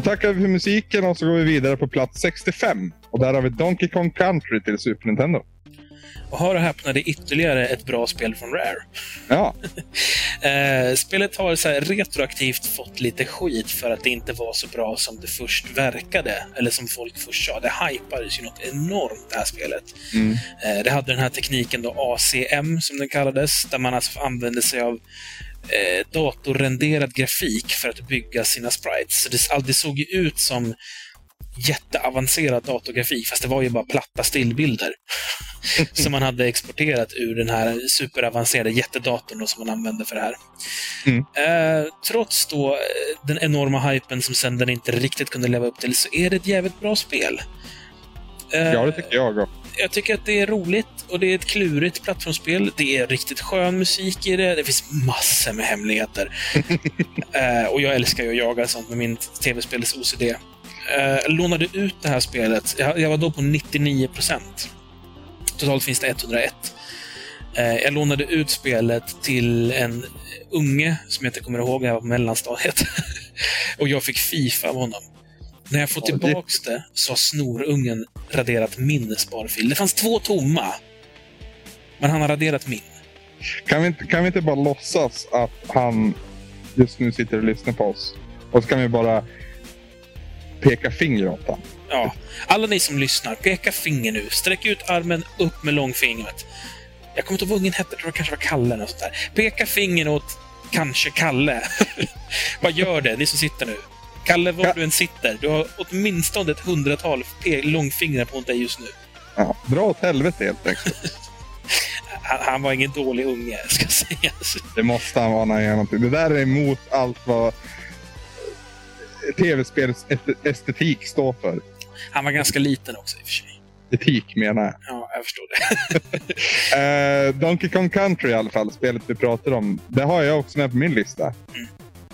Tackar vi för musiken och så går vi vidare på plats 65. Och där har vi Donkey Kong Country till Super Nintendo. Och har och häpna, det är ytterligare ett bra spel från Rare. Ja. eh, spelet har så retroaktivt fått lite skit för att det inte var så bra som det först verkade. Eller som folk först sa. Det hypades ju något enormt, det här spelet. Mm. Eh, det hade den här tekniken då ACM, som den kallades, där man alltså använde sig av eh, datorrenderad grafik för att bygga sina sprites. Så det, det såg ju ut som jätteavancerad datorgrafik, fast det var ju bara platta stillbilder. som man hade exporterat ur den här superavancerade jättedatorn som man använde för det här. Mm. Eh, trots då eh, den enorma hypen som sen den inte riktigt kunde leva upp till, så är det ett jävligt bra spel. Eh, ja, det tycker jag också jag tycker att det är roligt och det är ett klurigt plattformsspel. Det är riktigt skön musik i det. Det finns massor med hemligheter. uh, och jag älskar ju att jaga sånt med min tv-spels OCD. Jag lånade ut det här spelet. Jag, jag var då på 99 procent. Totalt finns det 101. Uh, eh, jag lånade ut spelet till en unge som jag inte kommer ihåg, jag var på mellanstadiet. och jag fick Fifa av honom. När jag får tillbaks det så har snorungen raderat min sparfil. Det fanns två tomma. Men han har raderat min. Kan vi, inte, kan vi inte bara låtsas att han just nu sitter och lyssnar på oss? Och så kan vi bara peka finger åt honom. Ja. Alla ni som lyssnar, peka finger nu. Sträck ut armen upp med långfingret. Jag kommer inte ihåg vad ungen hette. Jag tror det kanske var Kalle eller sånt där. Peka finger åt kanske Kalle. Vad gör det, ni som sitter nu? Kalle, var ja. du än sitter, du har åtminstone ett hundratal långfingrar på dig just nu. Ja, dra åt helvete helt enkelt. han, han, var ingen dålig unge, ska sägas. Det måste han vara när han gör någonting. Det där är emot allt vad tv-spelets estetik står för. Han var ganska liten också i och för sig. Etik menar jag. Ja, jag förstår det. uh, Donkey Kong Country i alla fall, spelet vi pratar om. Det har jag också med på min lista. Mm.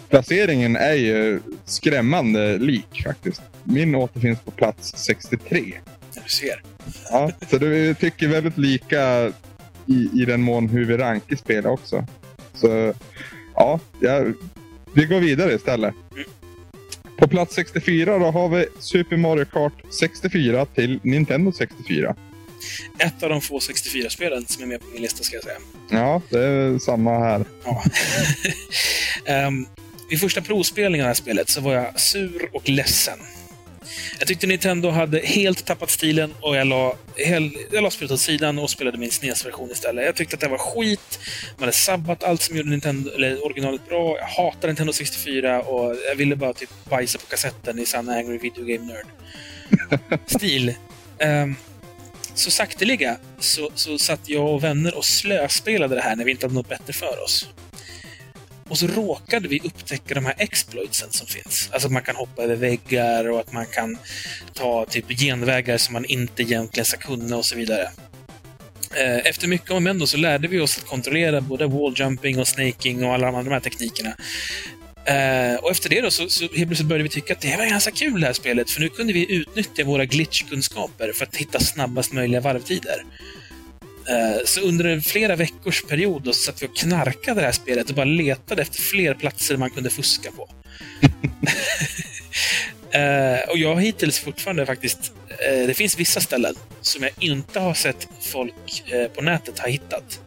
Placeringen är ju skrämmande lik faktiskt. Min återfinns på plats 63. Du ser. Ja, så du tycker väldigt lika i, i den mån hur vi rankar spel också. Så ja, ja, vi går vidare istället. Mm. På plats 64 då har vi Super Mario Kart 64 till Nintendo 64. Ett av de få 64-spelen som är med på min lista ska jag säga. Ja, det är samma här. Ja. um, vid första provspelningen av det här spelet så var jag sur och ledsen. Jag tyckte Nintendo hade helt tappat stilen och jag la, hel, jag la spelet åt sidan och spelade min SNES-version istället. Jag tyckte att det var skit. Man hade sabbat allt som gjorde Nintendo, eller originalet bra. Jag hatar Nintendo 64 och jag ville bara typ bajsa på kassetten i sann Angry Video Game Nerd. Stil. Um, så sakteliga så, så satt jag och vänner och slöspelade det här när vi inte hade något bättre för oss. Och så råkade vi upptäcka de här exploitsen som finns. Alltså att man kan hoppa över väggar och att man kan ta typ genvägar som man inte egentligen ska kunna och så vidare. Eh, efter mycket om men så lärde vi oss att kontrollera både walljumping och snaking och alla de andra de här teknikerna. Eh, och efter det då så, så helt plötsligt började vi tycka att det var ganska kul det här spelet, för nu kunde vi utnyttja våra glitchkunskaper för att hitta snabbast möjliga varvtider. Uh, så under flera veckors period då satt vi och knarkade det här spelet och bara letade efter fler platser man kunde fuska på. uh, och jag har hittills fortfarande faktiskt... det finns vissa ställen som jag inte har sett folk på nätet ha hittat.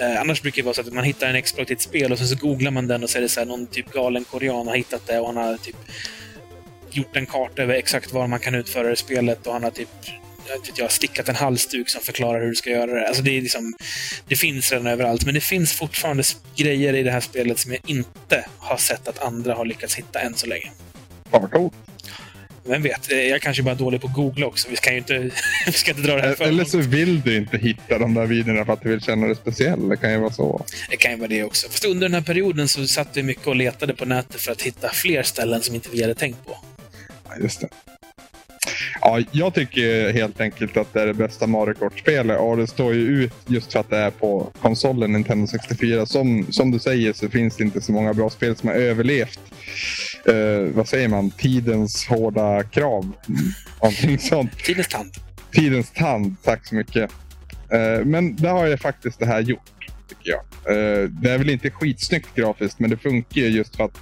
Eh, annars brukar det vara så att man hittar en exploit i ett spel och sen så googlar man den och så är det så här, någon typ galen korean har hittat det och han har typ gjort en karta över exakt var man kan utföra det spelet och han har typ jag, stickat en halsduk som förklarar hur du ska göra det. Alltså det, är liksom, det finns redan överallt, men det finns fortfarande grejer i det här spelet som jag inte har sett att andra har lyckats hitta än så länge. Fan vad coolt. Vem vet, jag kanske bara är dålig på att googla också. Vi ska ju inte, vi ska inte dra det här för Eller så vill du inte hitta de där videorna för att du vill känna dig speciell. Det kan ju vara så. Det kan ju vara det också. Fast under den här perioden så satt vi mycket och letade på nätet för att hitta fler ställen som inte vi hade tänkt på. Ja, just det. Ja, jag tycker helt enkelt att det är det bästa Mario Kart-spelet och det står ju ut just för att det är på konsolen Nintendo 64. Som, som du säger så finns det inte så många bra spel som har överlevt eh, vad säger man, tidens hårda krav. Någonting sånt. Tidens tand. Tidens tand, tack så mycket. Eh, men det har jag faktiskt det här gjort, tycker jag. Eh, det är väl inte skitsnyggt grafiskt, men det funkar ju just för att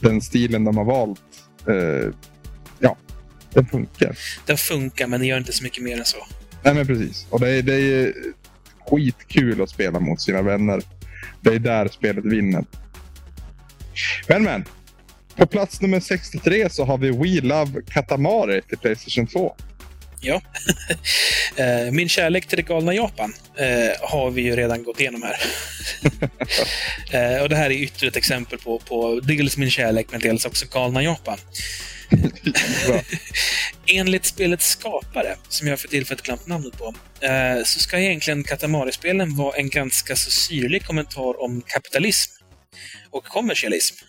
den stilen de har valt, eh, den funkar. Den funkar, men det gör inte så mycket mer än så. Nej, men precis. Och det är, det är skitkul att spela mot sina vänner. Det är där spelet vinner. Men, men. På plats nummer 63 så har vi We Love Katamari till Playstation 2. Ja. Eh, min kärlek till det galna Japan eh, har vi ju redan gått igenom här. Eh, och Det här är ytterligare ett exempel på, på dels min kärlek, men dels också galna Japan. Enligt spelets skapare, som jag för tillfället glömt namnet på, så ska egentligen Katamari-spelen vara en ganska så syrlig kommentar om kapitalism och kommersialism.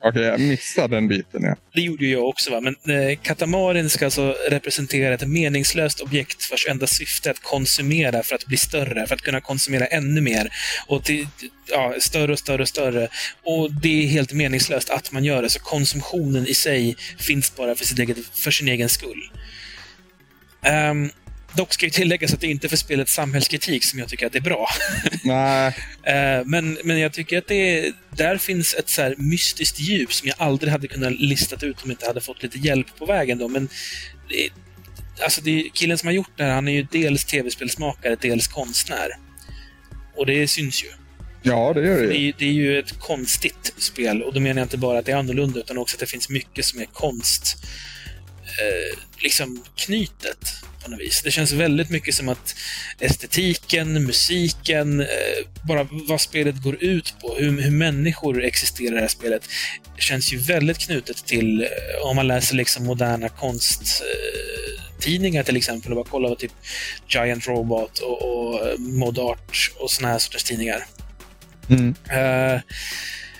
Okej, okay, jag missade den biten. Ja. Det gjorde ju jag också. Va? Men eh, katamarin ska alltså representera ett meningslöst objekt vars enda syfte är att konsumera för att bli större, för att kunna konsumera ännu mer. Och till, ja, större och större och större. Och det är helt meningslöst att man gör det, så konsumtionen i sig finns bara för, sitt eget, för sin egen skull. Um, Dock ska ju tilläggas att det inte är för spelets samhällskritik som jag tycker att det är bra. Nej. Eh, men, men jag tycker att det där finns ett så mystiskt djup som jag aldrig hade kunnat listat ut om jag inte hade fått lite hjälp på vägen. Då. Men det, alltså det, killen som har gjort det här, han är ju dels tv-spelsmakare, dels konstnär. Och det syns ju. Ja, det gör det. det. Det är ju ett konstigt spel och då menar jag inte bara att det är annorlunda utan också att det finns mycket som är konst eh, liksom knytet på något vis. Det känns väldigt mycket som att estetiken, musiken, eh, bara vad spelet går ut på, hur, hur människor existerar i det här spelet, känns ju väldigt knutet till, eh, om man läser liksom moderna konsttidningar till exempel, och bara kollar på typ Giant Robot och, och Mod Art och såna här sorters tidningar. Mm. Uh,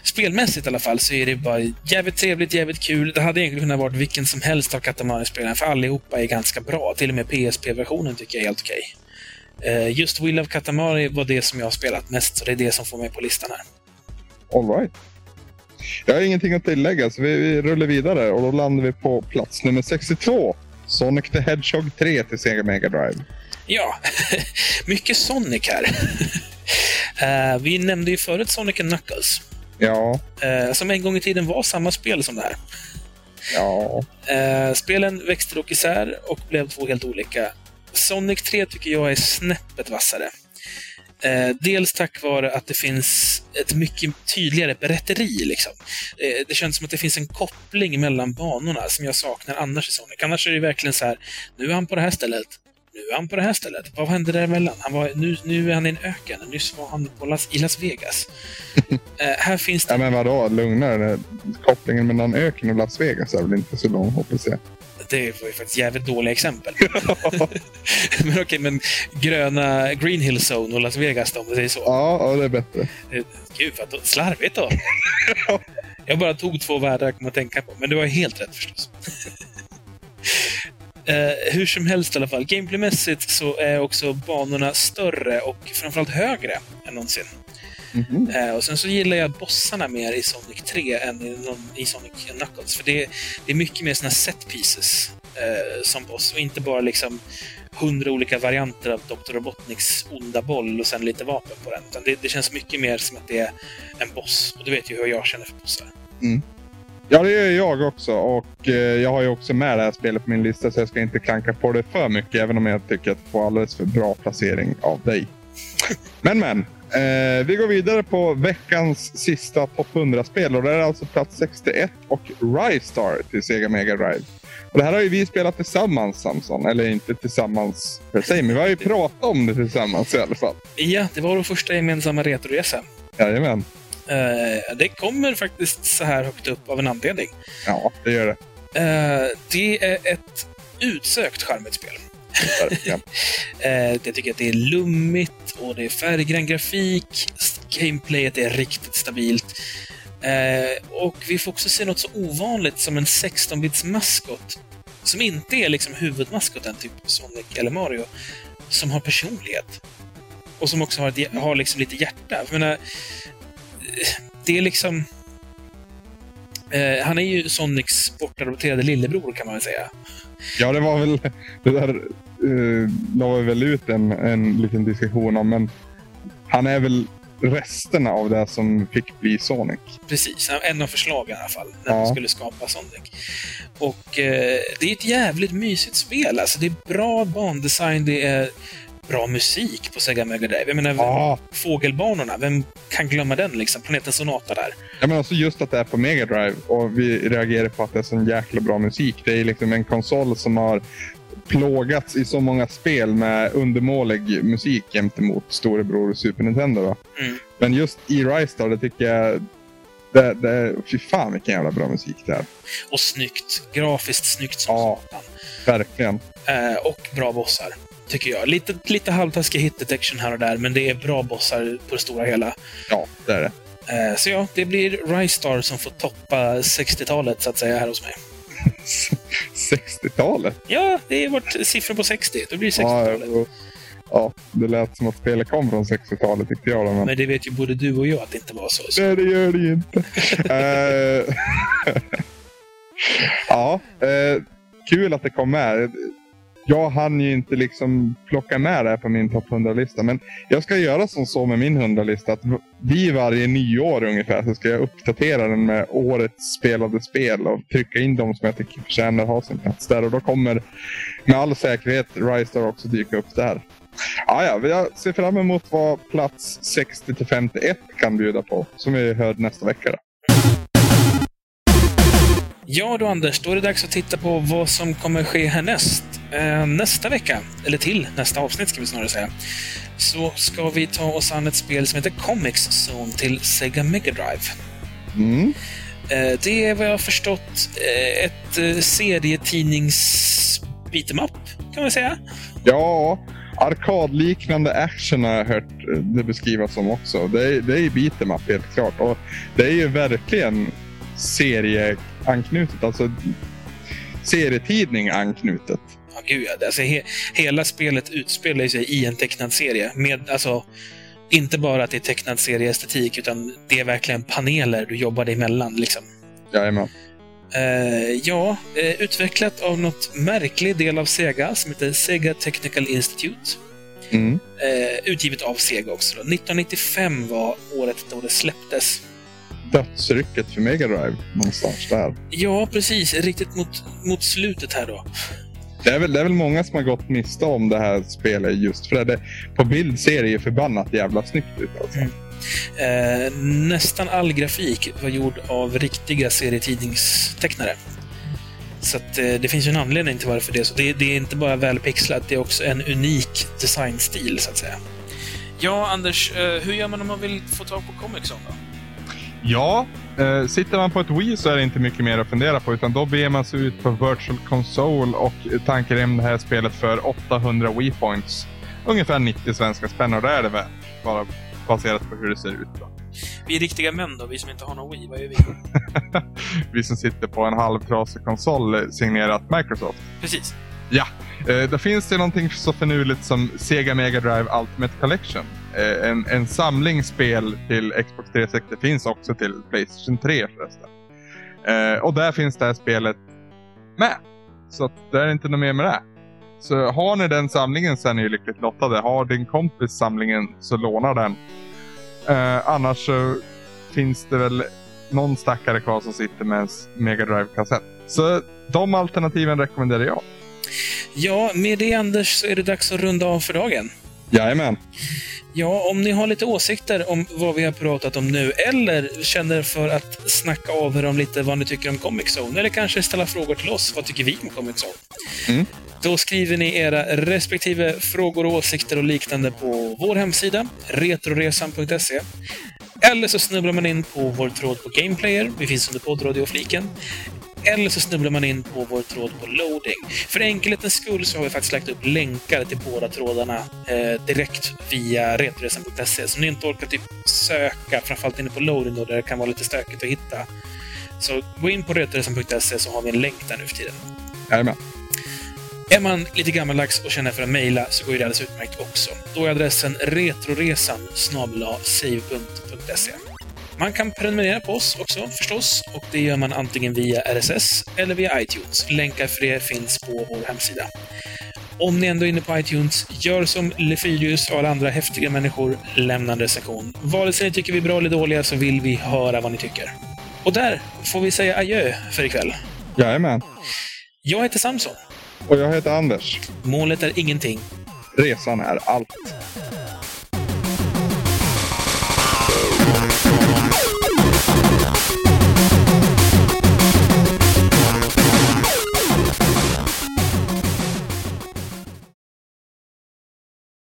spelmässigt i alla fall så är det bara jävligt trevligt, jävligt kul. Det hade egentligen kunnat vara vilken som helst av Katamari-spelen, för allihopa är ganska bra. Till och med PSP-versionen tycker jag är helt okej. Uh, just Will of Katamari var det som jag har spelat mest, så det är det som får mig på listan här. All right. Jag har ingenting att tillägga, så vi, vi rullar vidare och då landar vi på plats nummer 62. Sonic the Hedgehog 3 till Sega Mega Drive. Ja, mycket Sonic här. uh, vi nämnde ju förut Sonic Knuckles. Ja. Eh, som en gång i tiden var samma spel som det här. Ja. Eh, spelen växte dock isär och blev två helt olika. Sonic 3 tycker jag är snäppet vassare. Eh, dels tack vare att det finns ett mycket tydligare berätteri. Liksom. Eh, det känns som att det finns en koppling mellan banorna som jag saknar annars i Sonic. Annars är det verkligen så här, nu är han på det här stället, nu är han på det här stället. Vad hände däremellan? Han var, nu, nu är han i en öken, nyss var han på Las, i Las Vegas. Eh, här finns det... Ja, men vadå? Lugnare. Kopplingen mellan öken och Las Vegas är väl inte så lång, hoppas jag. Det var ju faktiskt jävligt dåliga exempel. men okej, men gröna Green Hill Zone och Las Vegas då, om man säger så. Ja, ja, det är bättre. Eh, Gud, vad slarvigt då. Jag bara tog två världar jag kom att tänka på, men det var helt rätt förstås. Eh, hur som helst i alla fall, gameplaymässigt så är också banorna större och framförallt högre än någonsin. Mhm. Eh, och sen så gillar jag bossarna mer i Sonic 3 än i, någon, i Sonic Knuckles. För det, det är mycket mer såna set pieces eh, som boss och inte bara liksom hundra olika varianter av Dr. Robotniks onda boll och sen lite vapen på den. Det, det känns mycket mer som att det är en boss. Och du vet ju hur jag känner för bossar. Ja, det gör jag också. Och eh, jag har ju också med det här spelet på min lista så jag ska inte klanka på det för mycket. Även om jag tycker att det får alldeles för bra placering av dig. Men, men. Eh, vi går vidare på veckans sista topp 100-spel. Och det är alltså plats 61 och Rystar till Sega Mega Drive. Och det här har ju vi spelat tillsammans Samson. Eller inte tillsammans per se, men vi har ju pratat om det tillsammans i alla fall. Ja, det var vår första gemensamma retroresa. Jajamän. Eh, det kommer faktiskt så här högt upp av en anledning. Ja, det gör det. Eh, det är ett utsökt charmigt spel. Eh, jag tycker att det är lummigt och det är färggrann grafik. Gameplayet är riktigt stabilt. Eh, och vi får också se något så ovanligt som en 16-bits maskot. Som inte är liksom huvudmaskoten, typ Sonic eller Mario. Som har personlighet. Och som också har, ett, har liksom lite hjärta. Jag menar, det är liksom... Eh, han är ju Sonics bortadopterade lillebror kan man väl säga. Ja, det var väl... Det där uh, la vi väl ut en, en liten diskussion om, men han är väl resterna av det som fick bli Sonic. Precis, en av förslagen i alla fall, när Ja. de skulle skapa Sonic. Och eh, det är ett jävligt mysigt spel. Alltså, det är bra bandesign, det är bra musik på Sega Mega Drive. Jag menar, Ja, fågelbanorna, vem kan glömma den liksom? Planeten Sonata där. jag menar alltså just att det är på Mega Drive och vi reagerar på att det är så jäkla bra musik. Det är liksom en konsol som har plågats i så många spel med undermålig musik gentemot storebror Super Nintendo. Då. Mm. Men just i Rystar, det tycker jag... Det, det, fy fan vilken jävla bra musik det är. Och snyggt. Grafiskt snyggt som Ja. Verkligen. Eh, och bra bossar, tycker jag. Lite, lite halvtaskig hit detection här och där, men det är bra bossar på det stora hela. Ja, det är det. Eh, så ja, det blir Rystar som får toppa 60-talet, så att säga, här hos mig. 60-talet. Ja, det är vårt siffror på 60. Då blir det Ja, 60-talet. och- ja, det lät som att spelet kom från 60-talet tyckte jag. Men... Men det vet ju både du och jag att det inte var så. så. Nej, det gör det ju inte. Eh, ja, eh, kul att det kom med. Jag hann ju inte liksom plocka med det här på min topp 100-lista. Men jag ska göra som så med min 100-lista. Att vid varje nyår ungefär så ska jag uppdatera den med årets spelade spel och trycka in de som jag tycker förtjänar att ha sin plats där. Och då kommer med all säkerhet Ristar också dyka upp där. Ja, ja, jag ser fram emot vad plats 60 till 51 kan bjuda på. Som vi hör nästa vecka. Då. Ja då Anders, då är det dags att titta på vad som kommer ske härnäst. Eh, nästa vecka, eller till nästa avsnitt ska vi snarare säga, så ska vi ta oss an ett spel som heter Comics Zone till Sega Mega Drive. Mm. Eh, det är vad jag har förstått eh, ett serietidnings beat'em kan man säga. Ja, arkadliknande action har jag hört det beskrivas som också. Det är, det är beat'em helt klart. Och det är ju verkligen serieanknutet. Alltså serietidning anknutet. Ja, gud ja. Alltså, he hela spelet utspelar sig i en tecknad serie. Med, alltså, inte bara att det är tecknad serieestetik, utan det är verkligen paneler du jobbar dig emellan. Liksom. Jajamän. Eh, ja, eh, utvecklat av något märklig del av Sega som heter Sega Technical Institute. Mm. Eh, utgivet av Sega också. Då. 1995 var året då det släpptes. Dödsrycket för Mega Drive någonstans där. Ja, precis. Riktigt mot, mot slutet här då. Det är, väl, det är väl många som har gått miste om det här spelet just för det. På bild ser det ju förbannat jävla snyggt ut. Alltså. Mm. Eh, nästan all grafik var gjord av riktiga serietidningstecknare. Så att, eh, det finns ju en anledning till varför det är så. Det, det är inte bara välpixlat, det är också en unik designstil, så att säga. Ja, Anders, eh, hur gör man om man vill få tag på Comic Zone då? Ja, eh, sitter man på ett Wii så är det inte mycket mer att fundera på. Utan då beger man sig ut på Virtual Console och tankar hem det här spelet för 800 Wii Points. Ungefär 90 svenska spänn och det är det väl. Bara baserat på hur det ser ut. Då. Vi är riktiga män då, vi som inte har någon Wii. Vad gör vi? vi som sitter på en halvtrasig konsol signerat Microsoft. Precis. Ja, eh, då finns det någonting så förnuligt som Sega Mega Drive Ultimate Collection. Eh, en, en samling spel till Xbox 360 finns också till Playstation 3 förresten. Eh, och där finns det här spelet med. Så det är inte något mer med det. Så har ni den samlingen så är ni lyckligt lottade. Har din kompis samlingen så låna den. Eh, annars så finns det väl någon stackare kvar som sitter med en Mega Drive-kassett. Så de alternativen rekommenderar jag. Ja, med det Anders så är det dags att runda av för dagen. Jajamän. Ja, om ni har lite åsikter om vad vi har pratat om nu eller känner för att snacka av er om lite vad ni tycker om Comic Zone eller kanske ställa frågor till oss. Vad tycker vi om Comic Zone? Mm. Då skriver ni era respektive frågor och åsikter och liknande på vår hemsida, retroresan.se. Eller så snubblar man in på vår tråd på Gameplayer. Vi finns under poddradio-fliken. Eller så snubblar man in på vår tråd på loading. För enkelhetens skull så har vi faktiskt lagt upp länkar till båda trådarna eh, direkt via retroresan.se. Så om ni inte orkar typ söka, framförallt inne på loading då, där det kan vara lite stökigt att hitta. Så gå in på retroresan.se så har vi en länk där nu för tiden. Jajamän. Är man lite gammaldags och känner för att mejla så går det alldeles utmärkt också. Då är adressen retroresan save.se. Man kan prenumerera på oss också förstås och det gör man antingen via RSS eller via iTunes. Länkar för det finns på vår hemsida. Om ni ändå är inne på iTunes, gör som Lefylius och alla andra häftiga människor, lämna en recension. Vare sig ni tycker vi är bra eller dåliga så vill vi höra vad ni tycker. Och där får vi säga adjö för ikväll. Jajamän. Jag heter Samson. Och jag heter Anders. Målet är ingenting. Resan är allt.